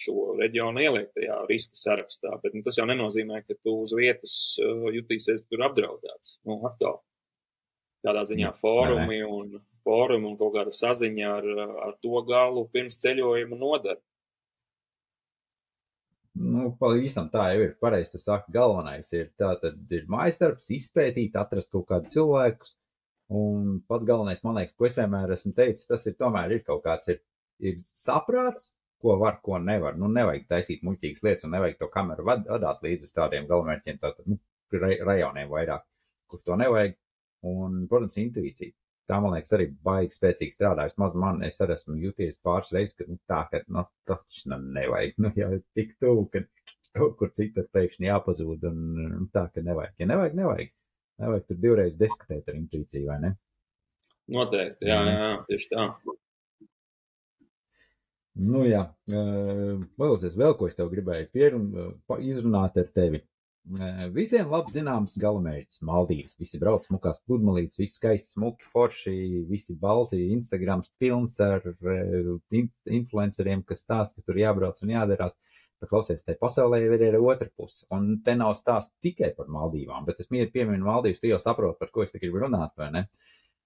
šo reģionu ieliek tajā riska sarakstā. Bet nu, tas jau nenozīmē, ka tu uz vietas jutīsies tur apdraudēts. Nu, atkal tādā ziņā fórumi un fórumi un kaut kāda saziņa ar, ar to galu pirms ceļojuma nodara. Nu, īstenībā tā jau ir. Pareizi, tu saki, galvenais ir tā, tad ir mājasdarbs, izpētīt, atrast kaut kādu cilvēkus. Un pats galvenais, man liekas, ko es vienmēr esmu teicis, tas ir tomēr ir kaut kāds, ir, ir saprāts, ko var, ko nevar. Nu, nevajag taisīt muļķīgas lietas un nevajag to kameru vad, vadāt līdz uz tādiem galvenmērķiem, tātad, nu, rajoniem vairāk, kur to nevajag. Un, protams, intuīcija tā, man liekas, arī baigi spēcīgi strādājusi. Maz man, es arī esmu jūties pāris reizes, ka nu, tā, ka, nu, taču nu, nevajag, nu, jau tik tuvu, ka kaut kur citur pēkšņi jāpazūd, un nu, tā, ka nevajag. Ja nevajag, nevajag. Nevajag tur divreiz diskutēt ar intuīciju, vai ne? Noteikti, jā, jā, jā tieši tā. Nu, jā, vēlosies vēl, ko es tev gribēju pierun, izrunāt ar tevi. Visiem labi zināms galamērķis - Maldīvas. Visi brauc smukās pludmalītes, visi skaisti, smuki, forši, visi balti, Instagrams pilns ar influenceriem, kas stāsta, ka tur jābrauc un jādarās. Bet, klausies, te pasaulē ir arī otra puse. Un te nav stāsts tikai par Maldīvām, bet es mieru pieminu Maldīvas, tu jau saproti, par ko es te gribu runāt, vai ne?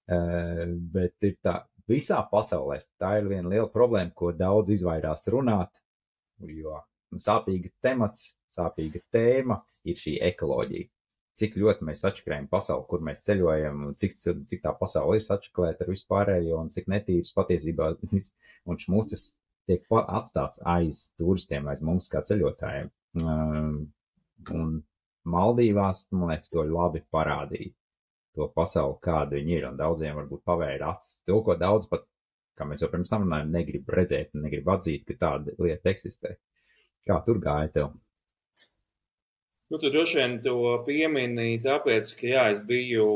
Uh, bet ir tā, visā pasaulē tā ir viena liela problēma, ko daudz izvairās runāt, jo sāpīga temats, sāpīga tēma ir šī ekoloģija. Cik ļoti mēs atšķirām pasauli, kur mēs ceļojam, cik, cik tā pasaule ir sačaklēta ar vispārējo un cik netīras patiesībā *laughs* un šmucis tiek atstāts aiz turistiem, aiz mums kā ceļotājiem. Un Maldīvās, man liekas, to labi parādīja. To pasauli, kāda viņi ir, un daudziem varbūt pavēra acis. To, ko daudz pat, kā mēs jau pirms tam runājām, negrib redzēt, negrib atzīt, ka tāda lieta eksistē. Kā tur gāja tev? Nu, tu droši vien to piemini, tāpēc, ka, jā, es biju,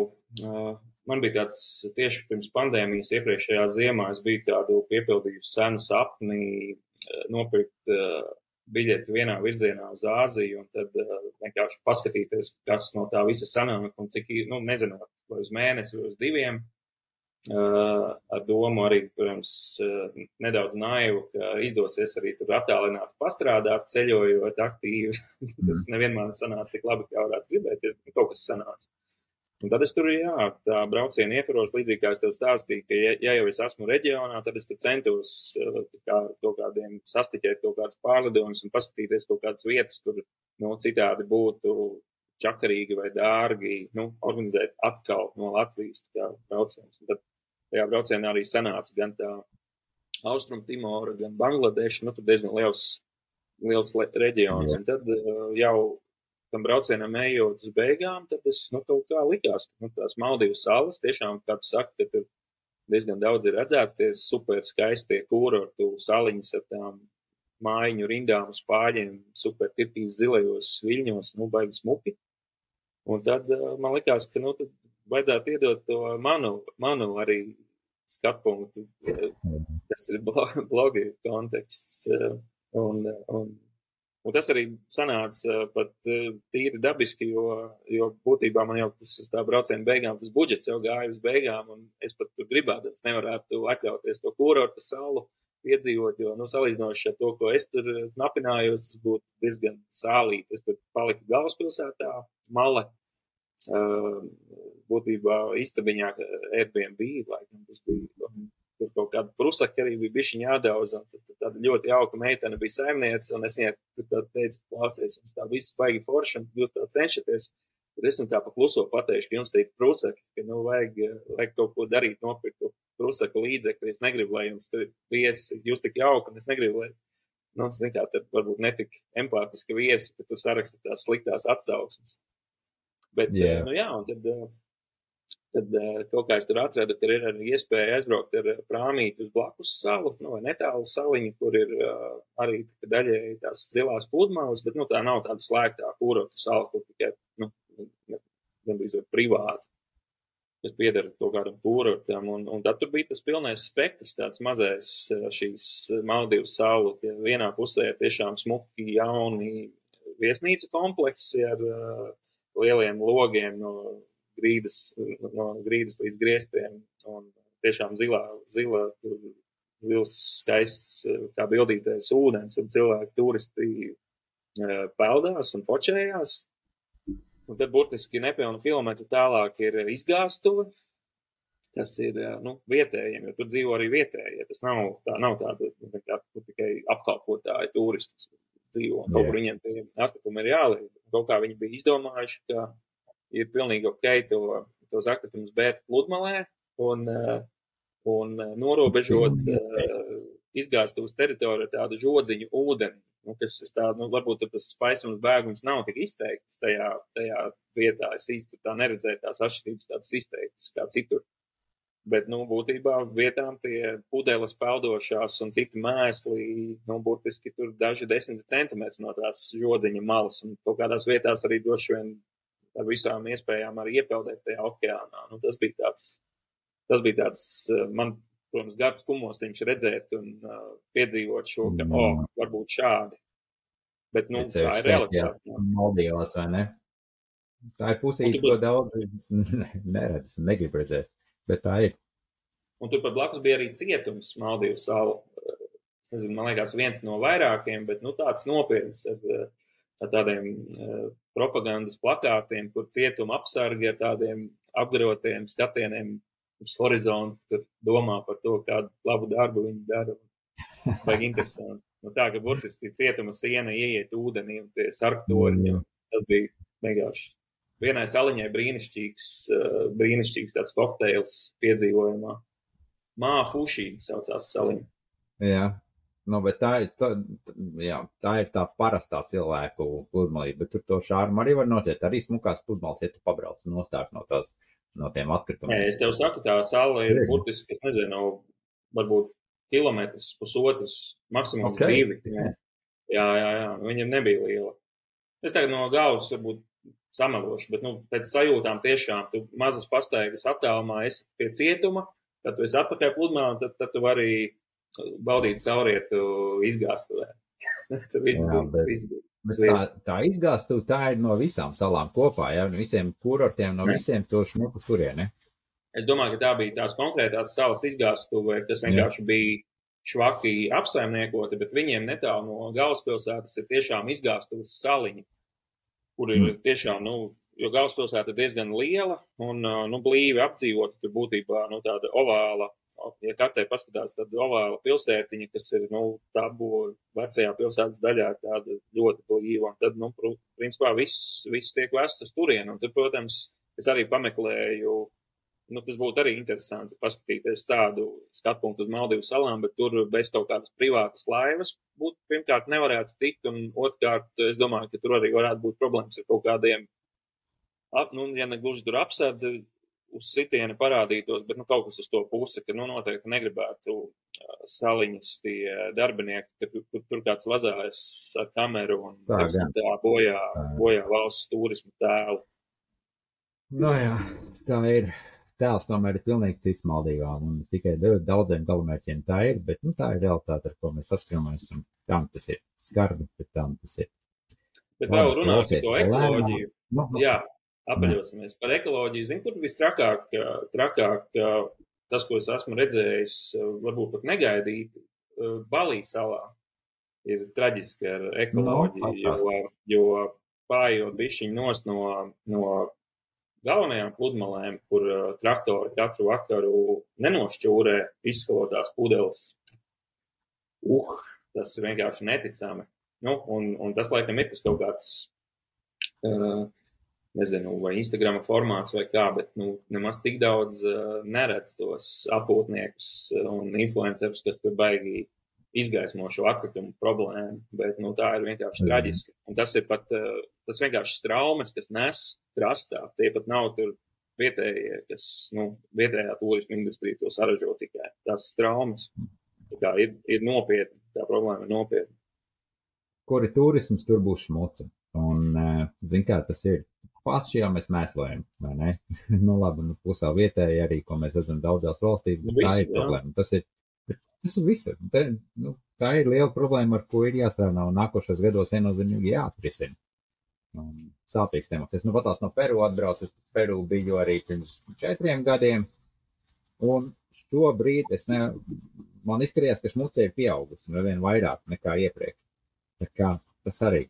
uh, man bija tāds tieši pirms pandēmijas iepriekšējā ziemā, es biju tādu piepildījusi senu sapni uh, nopirkt uh, biļeti vienā virzienā uz Āziju un tad vienkārši paskatīties, kas no tā visa sanāk un cik, nu, nezinot, vai uz mēnesi vai uz diviem. Ar domu arī, protams, nedaudz naivu, ka izdosies arī tur attālināt, pastrādāt, ceļojot aktīvi. *laughs* Tas mm. nevienmēr sanāca tik labi, kā varētu gribēt, ja kaut kas sanāca. Un tad es tur, jā, tā brauciena ietvaros, līdzīgi kā es tev stāstīju, ka, ja, ja jau es esmu reģionā, tad es centos uh, kā, kaut kādiem sastiķēt kaut kādus pārlidojumus un paskatīties kaut kādas vietas, kur, nu, citādi būtu čakarīgi vai dārgi, nu, organizēt atkal no Latvijas braucienus. Tad tajā braucienā arī sanāca gan tā Austrum Timora, gan Bangladeša, nu, tur diezgan liels, liels reģions. Jā. Un tad uh, jau tam braucienam ejot uz beigām, tad es, nu, kaut kā likās, ka, nu, tās Maldīvu salas tiešām, kā tu saki, ka tur diezgan daudz ir redzēts, tie super skaistie kurortu saliņas ar tām mājiņu rindām uz pāļiem, super tirtīs zilajos viļņos, nu, baigi smuki. Un tad man likās, ka, nu, tad vajadzētu iedot to manu, manu arī skatpunktu, kas ir blogi konteksts. Un, un, un tas arī sanāca pat tīri dabiski, jo, jo būtībā man jau tas uz tā brauciena beigām, tas budžets jau gāja uz beigām, un es pat tur gribēdams nevarētu atļauties to kurorta salu piedzīvot, jo, nu, salīdzinoši ar to, ko es tur napinājos, tas būtu diezgan sālīt. Es tur paliku galvaspilsētā, male, būtībā istabiņā Airbnb, laikam tas bija. Tur kaut kāda prusaka arī bija bišķiņa jādauza, un tad tāda ļoti jauka meitene bija saimniece, un es viņai tur tā teicu, klausies, jums tā viss baigi forši, un jūs tā cenšaties, tad es viņam tā pa kluso pateikšu, ka jums te ir prusaki, ka, nu, vajag, vajag kaut ko darīt, nopirkt to prusaka līdzekli, es negribu, lai jums tur viesi, jūs tik jauka, un es negribu, lai, nu, zin kā, tad varbūt netik empātiski viesi, ka tu saraksti tās sliktās atsauksmes. Bet, yeah. nu jā, un tad, tad kaut kā es tur atradu, ka ir arī iespēja aizbraukt ar prāmīti uz blakus salu, nu, vai netālu saliņu, kur ir arī daļēji tās zilās pludmales, bet, nu, tā nav tāda slēgtā kūrotu sala, kur tikai, nu, gandrīz vai privāti kas pieder kaut kādam kūrotam, un, un tad tur bija tas pilnais spektrs, tāds mazais šīs Maldīvas salu, ja vienā pusē ir tiešām smuki jauni viesnīcu kompleksi ar uh, lieliem logiem no grīdas, no grīdas līdz griestiem. Un tiešām zilā, zila, zils skaists, kā bildītais ūdens, un cilvēki turisti e, peldās un počējās. Un tad burtiski nepilnu kilometru tālāk ir izgāstuve, kas ir e, nu, vietējiem, jo tur dzīvo arī vietējie. Tas nav, tā, nav tāda nu, tā, tikai apkalpotāji turisti dzīvo. Kaut kur viņiem tie atkritumi ir jāliek kaut kā viņi bija izdomājuši, ka ir pilnīgi ok to, tos atkritumus bērt pludmalē un, eh, un eh, norobežot eh, izgāstos teritoriju tādu žodziņu ūdeni, nu, kas tā, nu, varbūt tas spaisums bēgums nav tik izteikts tajā, tajā vietā. Es īsti tā neredzēju tās atšķirības tādas izteiktas kā citur. Bet, nu, būtībā vietām tie pudeles peldošās un citi mēsli, nu, būtiski tur daži desmit centimetri no tās žodziņa malas, un kaut kādās vietās arī droši vien ar visām iespējām arī iepeldēt tajā okeānā. Nu, tas bija tāds, tas bija tāds, man, protams, gads kumosiņš redzēt un uh, piedzīvot šo, ka, o, oh, varbūt šādi. Bet, nu, tā ir realitāte. Maldīvās, vai ne? Tā ir pusīte, ko daudz *laughs* neredz, negrib redzēt bet tā ir. Un tur pat blakus bija arī cietums Maldīvu salu. Es nezinu, man liekas, viens no vairākiem, bet nu, tāds nopietns ar, ar tādiem uh, propagandas plakātiem, kur cietuma apsargi ar tādiem apgarotiem skatieniem uz horizontu, kur domā par to, kādu labu darbu viņi dara. Vajag interesanti. Nu, tā, ka burtiski cietuma siena ieiet ūdenī un tie sarktoņi, mm. tas bija vienkārši vienai saliņai brīnišķīgs, uh, brīnišķīgs tāds kokteils piedzīvojumā. Māfušī saucās saliņa. Jā. Nu, bet tā ir, tā, jā, tā ir tā parastā cilvēku pludmalība, bet tur to šārmu arī var notiet. Arī smukās pludmales, ja tu pabrauc nostārt no tās, no tiem atkritumiem. Nē, es tev saku, tā sala ir burtiski, es nezinu, varbūt kilometrs, pusotrs, maksimums okay. divi. Jā, jā, jā, jā. viņam nebija liela. Es tagad no galvas varbūt samelošu, bet, nu, pēc sajūtām tiešām tu mazas pastaigas attālumā esi pie cietuma, tad tu esi atpakaļ pludmā, un tad, tad tu vari baudīt saurietu izgāstuvē. *laughs* Tur viss bija. Bet tā, tā izgāstuve, tā ir no visām salām kopā, ja no visiem kurortiem, no ne. visiem to šmuku turieni. Es domāju, ka tā bija tās konkrētās salas izgāstuve, kas vienkārši Jā. bija švaki apsaimniekoti, bet viņiem netālu no galvaspilsētas ir tiešām izgāstuves saliņi kur ir mm. tiešām, nu, jo galvaspilsēta ir diezgan liela un, nu, blīvi apdzīvota, tur būtībā, nu, tāda ovāla, ja kartē paskatās, tad ovāla pilsētiņa, kas ir, nu, tā būs vecajā pilsētas daļā tāda ļoti blīva, un tad, nu, principā viss, viss tiek vests uz turienu, un tur, protams, es arī pameklēju nu, tas būtu arī interesanti paskatīties tādu skatu punktu uz Maldīvu salām, bet tur bez kaut kādas privātas laivas būtu pirmkārt nevarētu tikt, un otrkārt, es domāju, ka tur arī varētu būt problēmas ar kaut kādiem, ap, nu, ja ne gluži tur apsardzi, uz sitiena parādītos, bet nu, kaut kas uz to pusi, ka nu, noteikti negribētu saliņas tie darbinieki, ka tur, tur, kāds vazājas ar kameru un tā, tā bojā, bojā valsts turismu tēlu. Nu jā, tā ir. Tēls tomēr ir pilnīgi cits maldīgā, un tikai daudziem galamērķiem tā ir, bet nu, tā ir realitāte, ar ko mēs saskaramies, un tam tas ir skarbi, bet tam tas ir. Bet vēl runājot par to ekoloģiju. Nu, nu. Jā, apaļosimies par ekoloģiju. Zini, kur visstrakāk, trakāk, tas, ko es esmu redzējis, varbūt pat negaidīti, Balī salā ir traģiski ar ekoloģiju, no, jo, jo pājot bišķiņu nos no, no galvenajām pludmalēm, kur traktori katru vakaru nenošķūrē izskalotās pudeles. Uh, tas ir vienkārši neticami. Nu, un, un tas, laikam, ir tas kaut kāds uh, nezinu, vai Instagram formāts vai kā, bet nu, nemaz tik daudz uh, neredz tos apūtniekus un influencerus, kas tur baigi izgaismo šo atkritumu problēmu, bet nu, tā ir vienkārši traģiski. Un tas ir pat uh, tas vienkārši traumas, kas nes krastā. Tie pat nav tur vietējie, kas, nu, vietējā turismu industrija to saražo tikai. Tās traumas. Tā ir, ir nopietni, tā problēma ir nopietna. Kur ir turisms, tur būs šmuca. Un, uh, zin kā tas ir paši jau mēs mēslojam, vai ne? *laughs* nu, labi, nu, pusē vietēji arī, ko mēs redzam daudzās valstīs, bet Visu, tā ir jā. problēma. Tas ir, tas ir visur. Te, nu, tā ir liela problēma, ar ko ir jāstrādā un nākošos gados viennozīmīgi jāatrisina. Um, sāpīgs temats. Es nu patās no Peru atbraucu, es Peru biju arī pirms četriem gadiem, un šobrīd es ne, man izskatījās, ka šmuce ir pieaugusi, un vien vairāk nekā iepriekš. Tā kā tas arī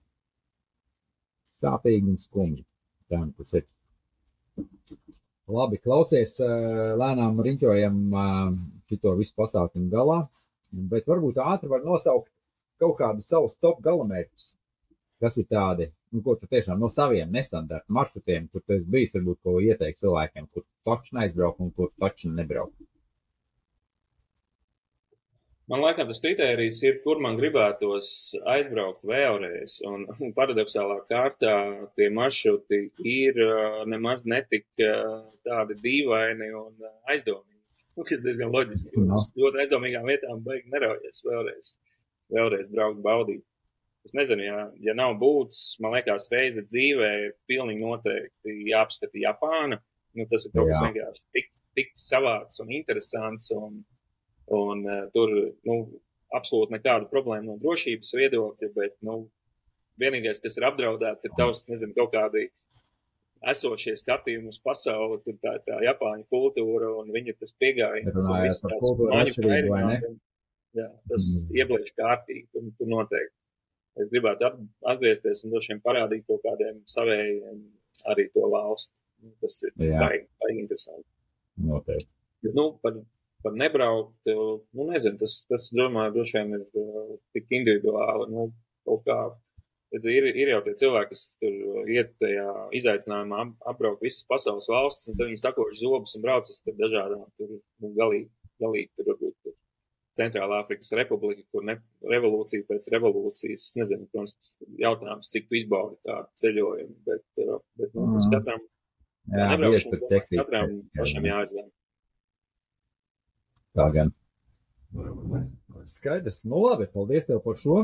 sāpīgi un skumji. Tā tas ir. Labi, klausies, lēnām riņķojam šito visu pasākumu galā, bet varbūt ātri var nosaukt kaut kādus savus top galamērķus. Kas ir tādi, nu, ko tu tiešām no saviem nestandarta maršrutiem, kur tu esi bijis, varbūt ko ieteikt cilvēkiem, kur taču neaizbraukt un kur taču nebraukt. Man liekas, tas kriterijs ir, kur man gribētos aizbraukt vēlreiz. Un, un paradoxālā kārtā tie maršruti ir nemaz netik tādi dīvaini un aizdomīgi. Nu, kas diezgan loģiski. No. Ļoti aizdomīgām vietām beig neraujies vēlreiz, vēlreiz braukt baudīt. Es nezinu, ja, ja nav būtis, man liekas, reize dzīvē ir pilnīgi noteikti jāapskata Japāna. Nu, tas ir kaut kas vienkārši tik, tik savāds un interesants. Un, Un uh, tur, nu, absolūti nekāda problēma no drošības viedokļa, bet, nu, vienīgais, kas ir apdraudēts, ir tavs, nezinu, kaut kādi esošie skatījumi uz pasauli, tur tā, tā Japāņu kultūra un viņa tas piegājiens un viss tās māņu pairinājumi. Jā, tas mm. ieblieš kārtīgi, tur, tur noteikti. Es gribētu atgriezties un droši vien parādīt kaut kādiem savējiem arī to valsti. Tas ir baigi, baigi interesanti. Noteikti. Nu, par par nebraukt, nu, nezinu, tas, tas, domāju, droši vien ir uh, tik individuāli, nu, kaut kā, redz, ir, ir jau tie cilvēki, kas tur iet tajā izaicinājumā apbraukt visas pasaules valstis, un tad viņi sakoši zobus un braucas tur dažādām, tur, nu, galīgi, galīgi, tur varbūt tur Centrālā Afrikas Republika, kur ne, revolūcija pēc revolūcijas, es nezinu, protams, tas jautājums, cik tu izbaudi tādu ceļojumu, bet, bet, nu, tas katram, Jā, nebraukšana, katram pašam jāizlēm. Tā gan. Skaidrs. Nu, labi, paldies tev par šo.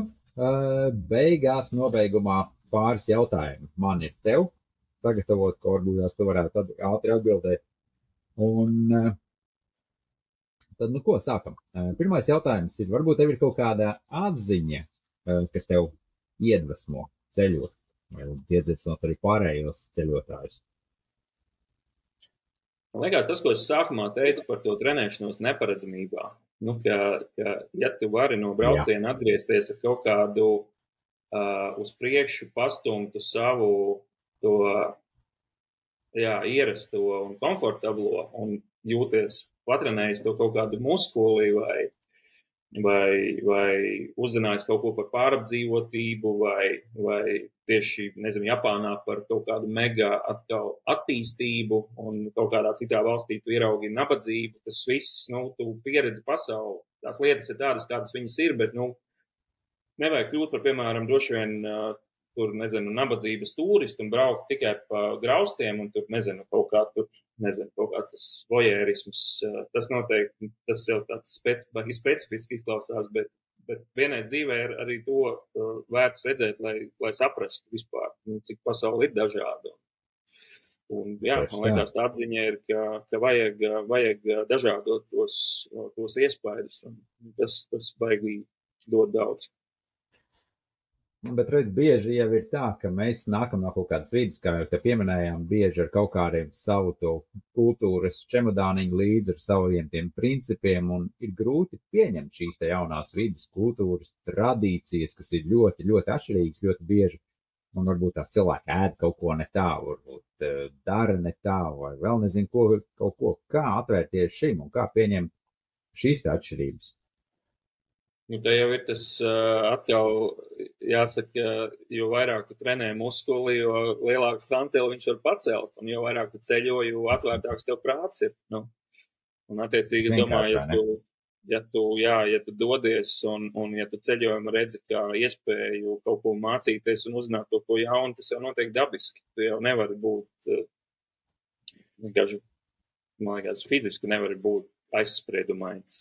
Beigās, nobeigumā pāris jautājumu man ir tev. Sagatavot, ko varbūt tu varētu ātri atbildēt. Un tad, nu, ko sākam? Pirmais jautājums ir, varbūt tev ir kaut kāda atziņa, kas tev iedvesmo ceļot, vai iedvesmot arī pārējos ceļotājus. Man liekas, tas, ko es sākumā teicu par to trenēšanos neparedzamībā, nu, ka, ka ja tu vari no brauciena Jā. atgriezties ar kaut kādu uh, uz priekšu pastumtu savu to jā, ierasto un komfortablo un jūties patrenējis to kaut kādu muskuli vai, vai, vai uzzinājis kaut ko par pārapdzīvotību vai, vai tieši, nezinu, Japānā par kaut kādu mega atkal attīstību un kaut kādā citā valstī tu ieraugi nabadzību, tas viss, nu, tu pieredzi pasauli. Tās lietas ir tādas, kādas viņas ir, bet, nu, nevajag kļūt par, piemēram, droši vien tur, nezinu, nabadzības turistu un braukt tikai pa graustiem un tur, nezinu, kaut kā tur nezinu, kaut kāds tas vojerisms, tas noteikti, tas jau tāds speci, specifiski izklausās, bet, bet vienai dzīvē ir arī to vērts redzēt, lai, lai saprastu vispār, nu, cik pasauli ir dažāda. Un, jā, man liekas, tā atziņa ir, ka, ka vajag, vajag dažādot tos, tos iespējas, un tas, tas baigi dod daudz. Bet, redziet, bieži jau ir tā, ka mēs nākam no kaut kādas vidas, kā jau te pieminējām, bieži ar kaut kādiem savu to kultūras čemodāniņu līdzi ar saviem tiem principiem, un ir grūti pieņemt šīs te jaunās vidas kultūras tradīcijas, kas ir ļoti, ļoti atšķirīgas, ļoti bieži. Un varbūt tās cilvēki ēd kaut ko ne tā, varbūt uh, dara ne tā, vai vēl nezinu, ko, kaut ko, kā atvērties šim un kā pieņemt šīs atšķirības. Nu, te jau ir tas uh, atkal, jāsaka, jo vairāk tu trenē muskuli, jo lielāku fronteli viņš var pacelt, un jo vairāk tu ceļo, jo atvērtāks tev prāts ir. Nu. Un, attiecīgi, es domāju, ja tu, ja tu, jā, ja tu dodies un, un ja tu ceļojumu redzi kā iespēju kaut ko mācīties un uzzināt kaut ko jaunu, tas jau notiek dabiski. Tu jau nevari būt, vienkārši, man liekas, fiziski nevari būt aizspriedumains,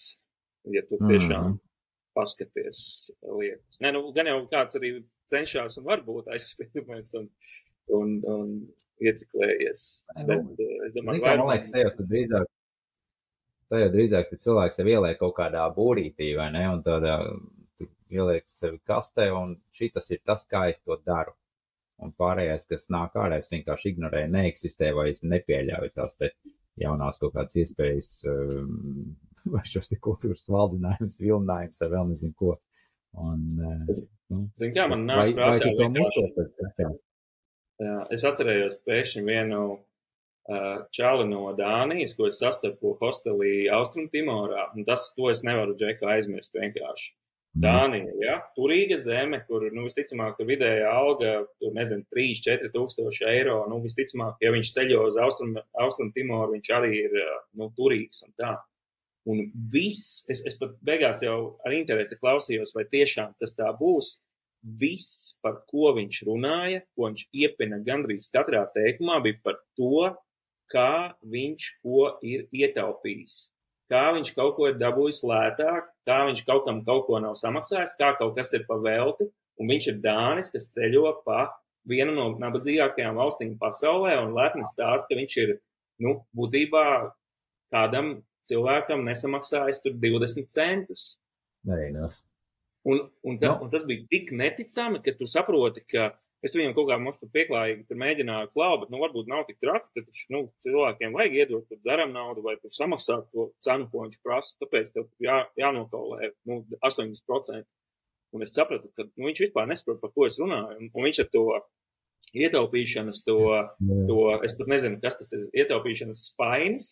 ja tu tiešām mm -hmm paskaties lietas. Nē, nu, gan jau kāds arī cenšas un varbūt aizspīdumēts un, un, un ieciklējies. Bet, nu, es domāju, ka, man liekas, jau drīzāk, te jau drīzāk, cilvēks sev ieliek kaut kādā būrītī, vai ne, un tādā ieliek sevi kastē, un šitas ir tas, kā es to daru. Un pārējais, kas nāk ārā, es vienkārši ignorēju, neeksistē vai es nepieļauju tās te jaunās kaut kādas iespējas um, vai *laughs* šos kultūras valdzinājumus, vilinājumus vai vēl nezinu ko. Un, es, nu, zin, kā man nāk vai, prātā, vai vienkārši... Jā, es atcerējos pēkšņi vienu uh, čāli no Dānijas, ko es sastapu hostelī Austrum Timorā, un tas, to es nevaru džeku aizmirst vienkārši. Mm. Dānija, ja, turīga zeme, kur, nu, visticamāk, tur vidējā alga, tur, nezinu, 3-4 tūkstoši eiro, nu, visticamāk, ja viņš ceļo uz Austrum, Austrum Timoru, viņš arī ir, nu, turīgs un tā. Un viss, es, es pat beigās jau ar interesi klausījos, vai tiešām tas tā būs. Viss, par ko viņš runāja, ko viņš iepina gandrīz katrā teikumā, bija par to, kā viņš ko ir ietaupījis. Kā viņš kaut ko ir dabūjis lētāk, kā viņš kaut kam kaut ko nav samaksājis, kā kaut kas ir pa velti, un viņš ir Dānis, kas ceļo pa vienu no nabadzīgākajām valstīm pasaulē un lepni stāst, ka viņš ir, nu, būtībā kādam cilvēkam nesamaksājis tur 20 centus. Neinos. Un, un, ta, no. un tas bija tik neticami, ka tu saproti, ka es viņam kaut kā mums tur pieklājīgi tur mēģināju klāt, bet nu varbūt nav tik traki, ka taču, nu, cilvēkiem vajag iedot tur dzeram naudu vai tur samaksāt to cenu, ko viņš prasa, tāpēc tev jā, jānokaulē nu, 80%. Un es sapratu, ka nu, viņš vispār nesaprot, par ko es runāju. Un, un viņš ar to ietaupīšanas, to, to, es pat nezinu, kas tas ir, ietaupīšanas spainis,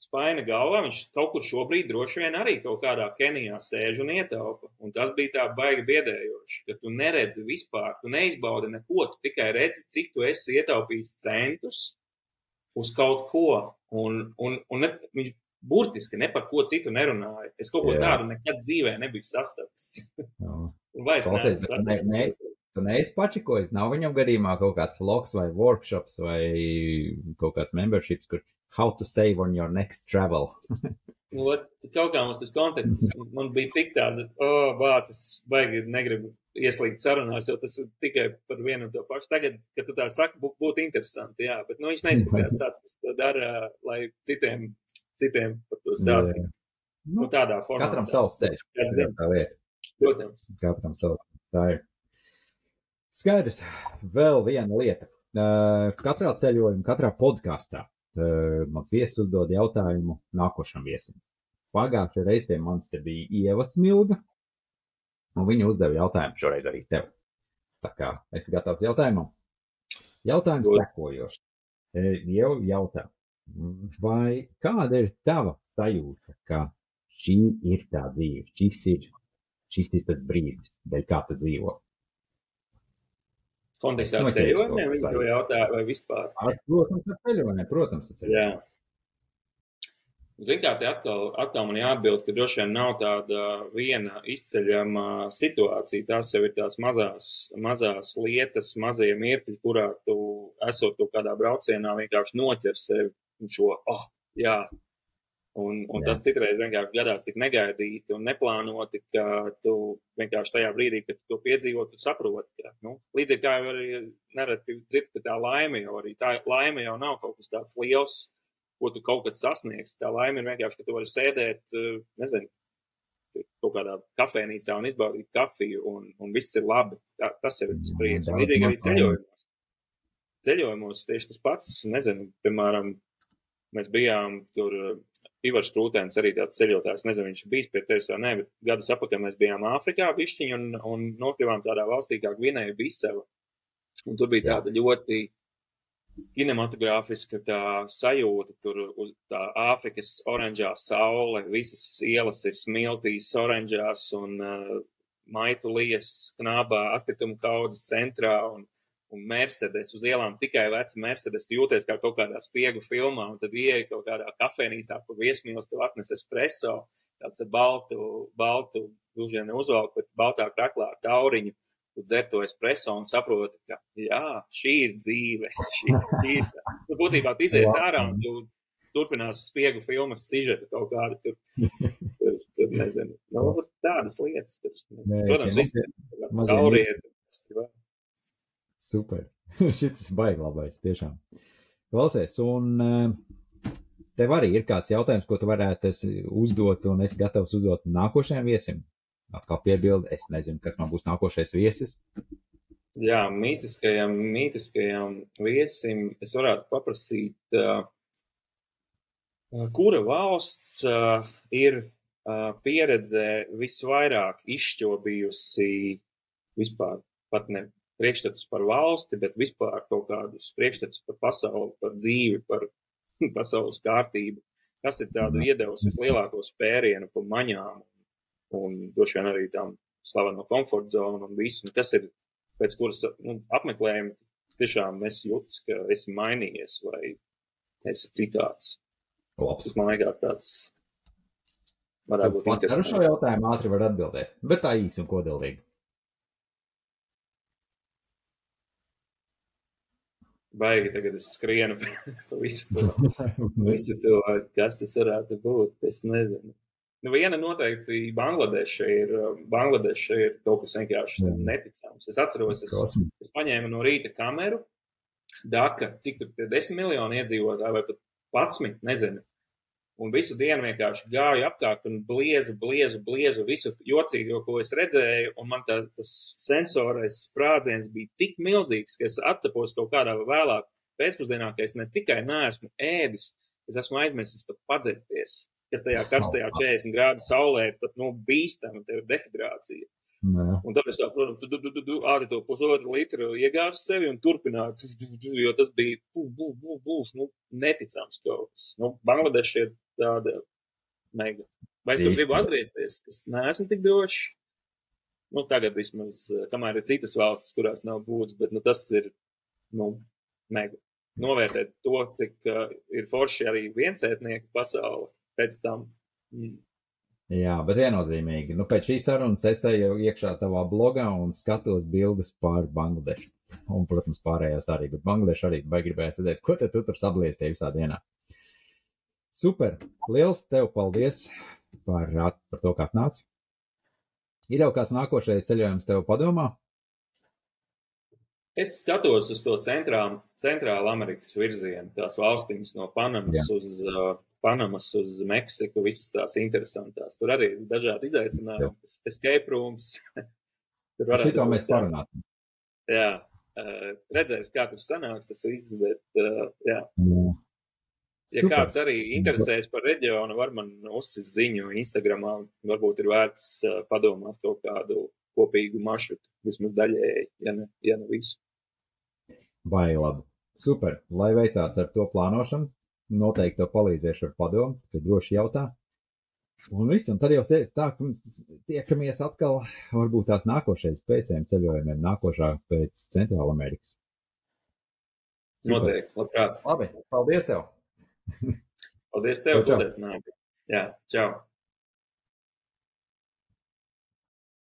spaina galvā, viņš kaut kur šobrīd droši vien arī kaut kādā Kenijā sēž un ietaupa. Un tas bija tā baigi biedējoši, ka tu neredzi vispār, tu neizbaudi neko, tu tikai redzi, cik tu esi ietaupījis centus uz kaut ko. Un, un, un ne, viņš burtiski ne par ko citu nerunāja. Es kaut ko Jā. tādu nekad dzīvē nebiju sastapis. *laughs* Vai es sastapis? Ne, ne, Tu neesi pačikojis, nav viņam gadījumā kaut kāds vlogs vai workshops vai kaut kāds memberships, kur how to save on your next travel. *laughs* ot, kaut kā mums tas konteksts, man bija tik tāds, ka, oh, bāc, es baigi negribu ieslīgt sarunās, jo tas ir tikai par vienu un to pašu. Tagad, kad tu tā saki, būtu interesanti, jā, bet, nu, viņš neizskatījās tāds, kas to dara, lai citiem, citiem par to stāstītu. Nu, tādā formā. Katram savs ceļš. Protams. Katram savs. Tā ir. Skaidrs, vēl viena lieta. Katrā ceļojumā, katrā podkāstā mans viesis uzdod jautājumu nākošam viesim. Pagājušajā reizē pie manis te bija Ieva Smilga, un viņa uzdeva jautājumu šoreiz arī tev. Tā kā esi gatavs jautājumam? Jautājums sekojošs. Jau jautā, vai kāda ir tava sajūta, ka šī ir tā dzīve, šis ir, šis ir tas brīdis, dēļ kā tu dzīvo? Kontekstā ar ceļojumiem, viņi to jautā, vai vispār? Ar, protams, ar ceļojumiem, protams, ar ceļojumiem. Ziniet, kā te atkal, atkal man jāatbild, ka droši vien nav tāda viena izceļama situācija. Tās jau ir tās mazās, mazās lietas, mazie mirkļi, kurā tu esot tu kādā braucienā vienkārši noķer sevi šo, oh, jā. Un, un jā. tas citreiz vienkārši gadās tik negaidīti un neplānoti, ka tu vienkārši tajā brīdī, kad to piedzīvo, tu saproti, ka, nu, līdzīgi kā jau arī nereti dzird, ka tā laime jau arī, tā laime jau nav kaut kas tāds liels, ko tu kaut kad sasniegsi. Tā laime ir vienkārši, ka tu vari sēdēt, nezinu, kaut kādā kafejnīcā un izbaudīt kafiju, un, un viss ir labi. Tā, tas ir tas prieks. Līdzīgi arī ceļojumos. Ceļojumos tieši tas pats, nezinu, piemēram, mēs bijām tur, Ivars Krūtēns arī tāds ceļotājs, nezinu, viņš bijis pie tevis vai nē, bet gadus apakaļ mēs bijām Āfrikā bišķiņi un, un nokļuvām tādā valstī kā Gvinēja Biseva. Un tur bija tāda ļoti kinematogrāfiska tā sajūta, tur uz tā Āfrikas oranžā saule, visas ielas ir smiltīs oranžās un uh, maitu lies knābā atkritumu kaudzes centrā un, un Mercedes uz ielām tikai veci Mercedes, tu jūties kā kaut kādā spiegu filmā un tad ieeja kaut kādā kafēnīcā, kur viesmīls tev atnes espresso, tāds ar baltu, baltu, dužiem neuzvalku, bet baltā kraklā ar tauriņu tu dzer to espreso un saproti, ka jā, šī ir dzīve. Šī, *laughs* šī ir tā. Tu būtībā tu izies ārā un tu turpinās spiegu filmas sižetu kaut kādu tur, tur, tur nezinu. Nu, tādas lietas. Tur, Nē, protams, viss ir sauriet. Super. *laughs* Šis baigi labais, tiešām. Klausies, un eh, tev arī ir kāds jautājums, ko tu varētu uzdot, un es gatavs uzdot nākošajam viesim? atkal piebildi, es nezinu, kas man būs nākošais viesis. Jā, mītiskajam, mītiskajam viesim es varētu paprasīt, uh, kura valsts ir pieredzē visvairāk izšķobījusi vispār pat ne priekšstatus par valsti, bet vispār kaut kādus priekšstatus par pasauli, par dzīvi, par *laughs* pasaules kārtību. Kas ir tādu mhm. iedevusi vislielāko spērienu pa maņām un droši vien arī tam slaveno komforta zonu un visu, un kas ir pēc kuras nu, apmeklējuma tiešām es jūtas, ka esi mainījies vai esi citāds. Labs. Tas man liekas tāds. Varētu būt interesanti. Ar šo jautājumu ātri var atbildēt, bet tā īsi un kodolīgi. Baigi tagad es skrienu *laughs* pa visu to, *laughs* visu to, kas tas varētu būt. Es nezinu. Nu, viena noteikti Bangladeša ir, Bangladeša ir kaut kas vienkārši Jā. neticams. Es atceros, es, es paņēmu no rīta kameru, Daka, cik tur ir 10 miljoni iedzīvotāji vai pat 11, nezinu. Un visu dienu vienkārši gāju apkārt un bliezu, bliezu, bliezu visu jocīgo, ko es redzēju. Un man tā, tas sensorais sprādziens bija tik milzīgs, ka es attapos kaut kādā vēlāk pēcpusdienā, ka es ne tikai neesmu ēdis, es esmu aizmirsis pat padzerties kas tajā karstajā 40 grādu saulē pat nu, bīstama, tev dehidrācija. Nē. Un tāpēc, tā, protams, tu, tu, tu, tu, tu ādi to pusotru litru iegāzi sevi un turpināji, jo tas bija bū, bū, bū, bū, nu, neticams kaut kas. Nu, Bangladeša ir tāda mega. Vai es tur gribu atgriezties, kas neesmu tik droši? Nu, tagad vismaz, kamēr ir citas valstis, kurās nav būtis, bet, nu, tas ir, nu, mega. Novērtēt to, cik uh, ir forši arī viensētnieki pasauli pēc tam. Mm. Jā, bet viennozīmīgi. Nu, pēc šīs sarunas es eju iekšā tavā blogā un skatos bildes par Bangladešu. Un, protams, pārējās arī, bet Bangladeša arī vai gribēja sēdēt, ko tad tu tur sabliestie visā dienā. Super! Liels tev paldies par, par to, kā atnāci. Ir jau kāds nākošais ceļojums tev padomā? Es skatos uz to centrālu, centrālu Amerikas virzienu, tās valstīm no Panamas Jā. uz uh, Panamas uz Meksiku, visas tās interesantās. Tur arī ir dažādi izaicinājumi, escape rooms. *laughs* tur varētu būt mēs parunāsim. Jā, uh, redzēs, kā tur sanāks tas viss, bet uh, jā. jā. Ja Super. kāds arī interesējas par reģionu, var man uzsist ziņu Instagramā. Varbūt ir vērts uh, padomāt kaut kādu kopīgu maršrutu, vismaz daļēji, ja ne, ja ne visu. Vai labi. Super. Lai veicās ar to plānošanu noteikti tev palīdzēšu ar padomu, ka droši jautā. Un viss, un tad jau sēž tā, ka tiekamies atkal, varbūt tās nākošais pēcējiem ceļojumiem, nākošā pēc Centrāla Amerikas. Noteikti, labprāt. Labi, paldies tev! Paldies tev, uzaicinājumi. Jā, čau!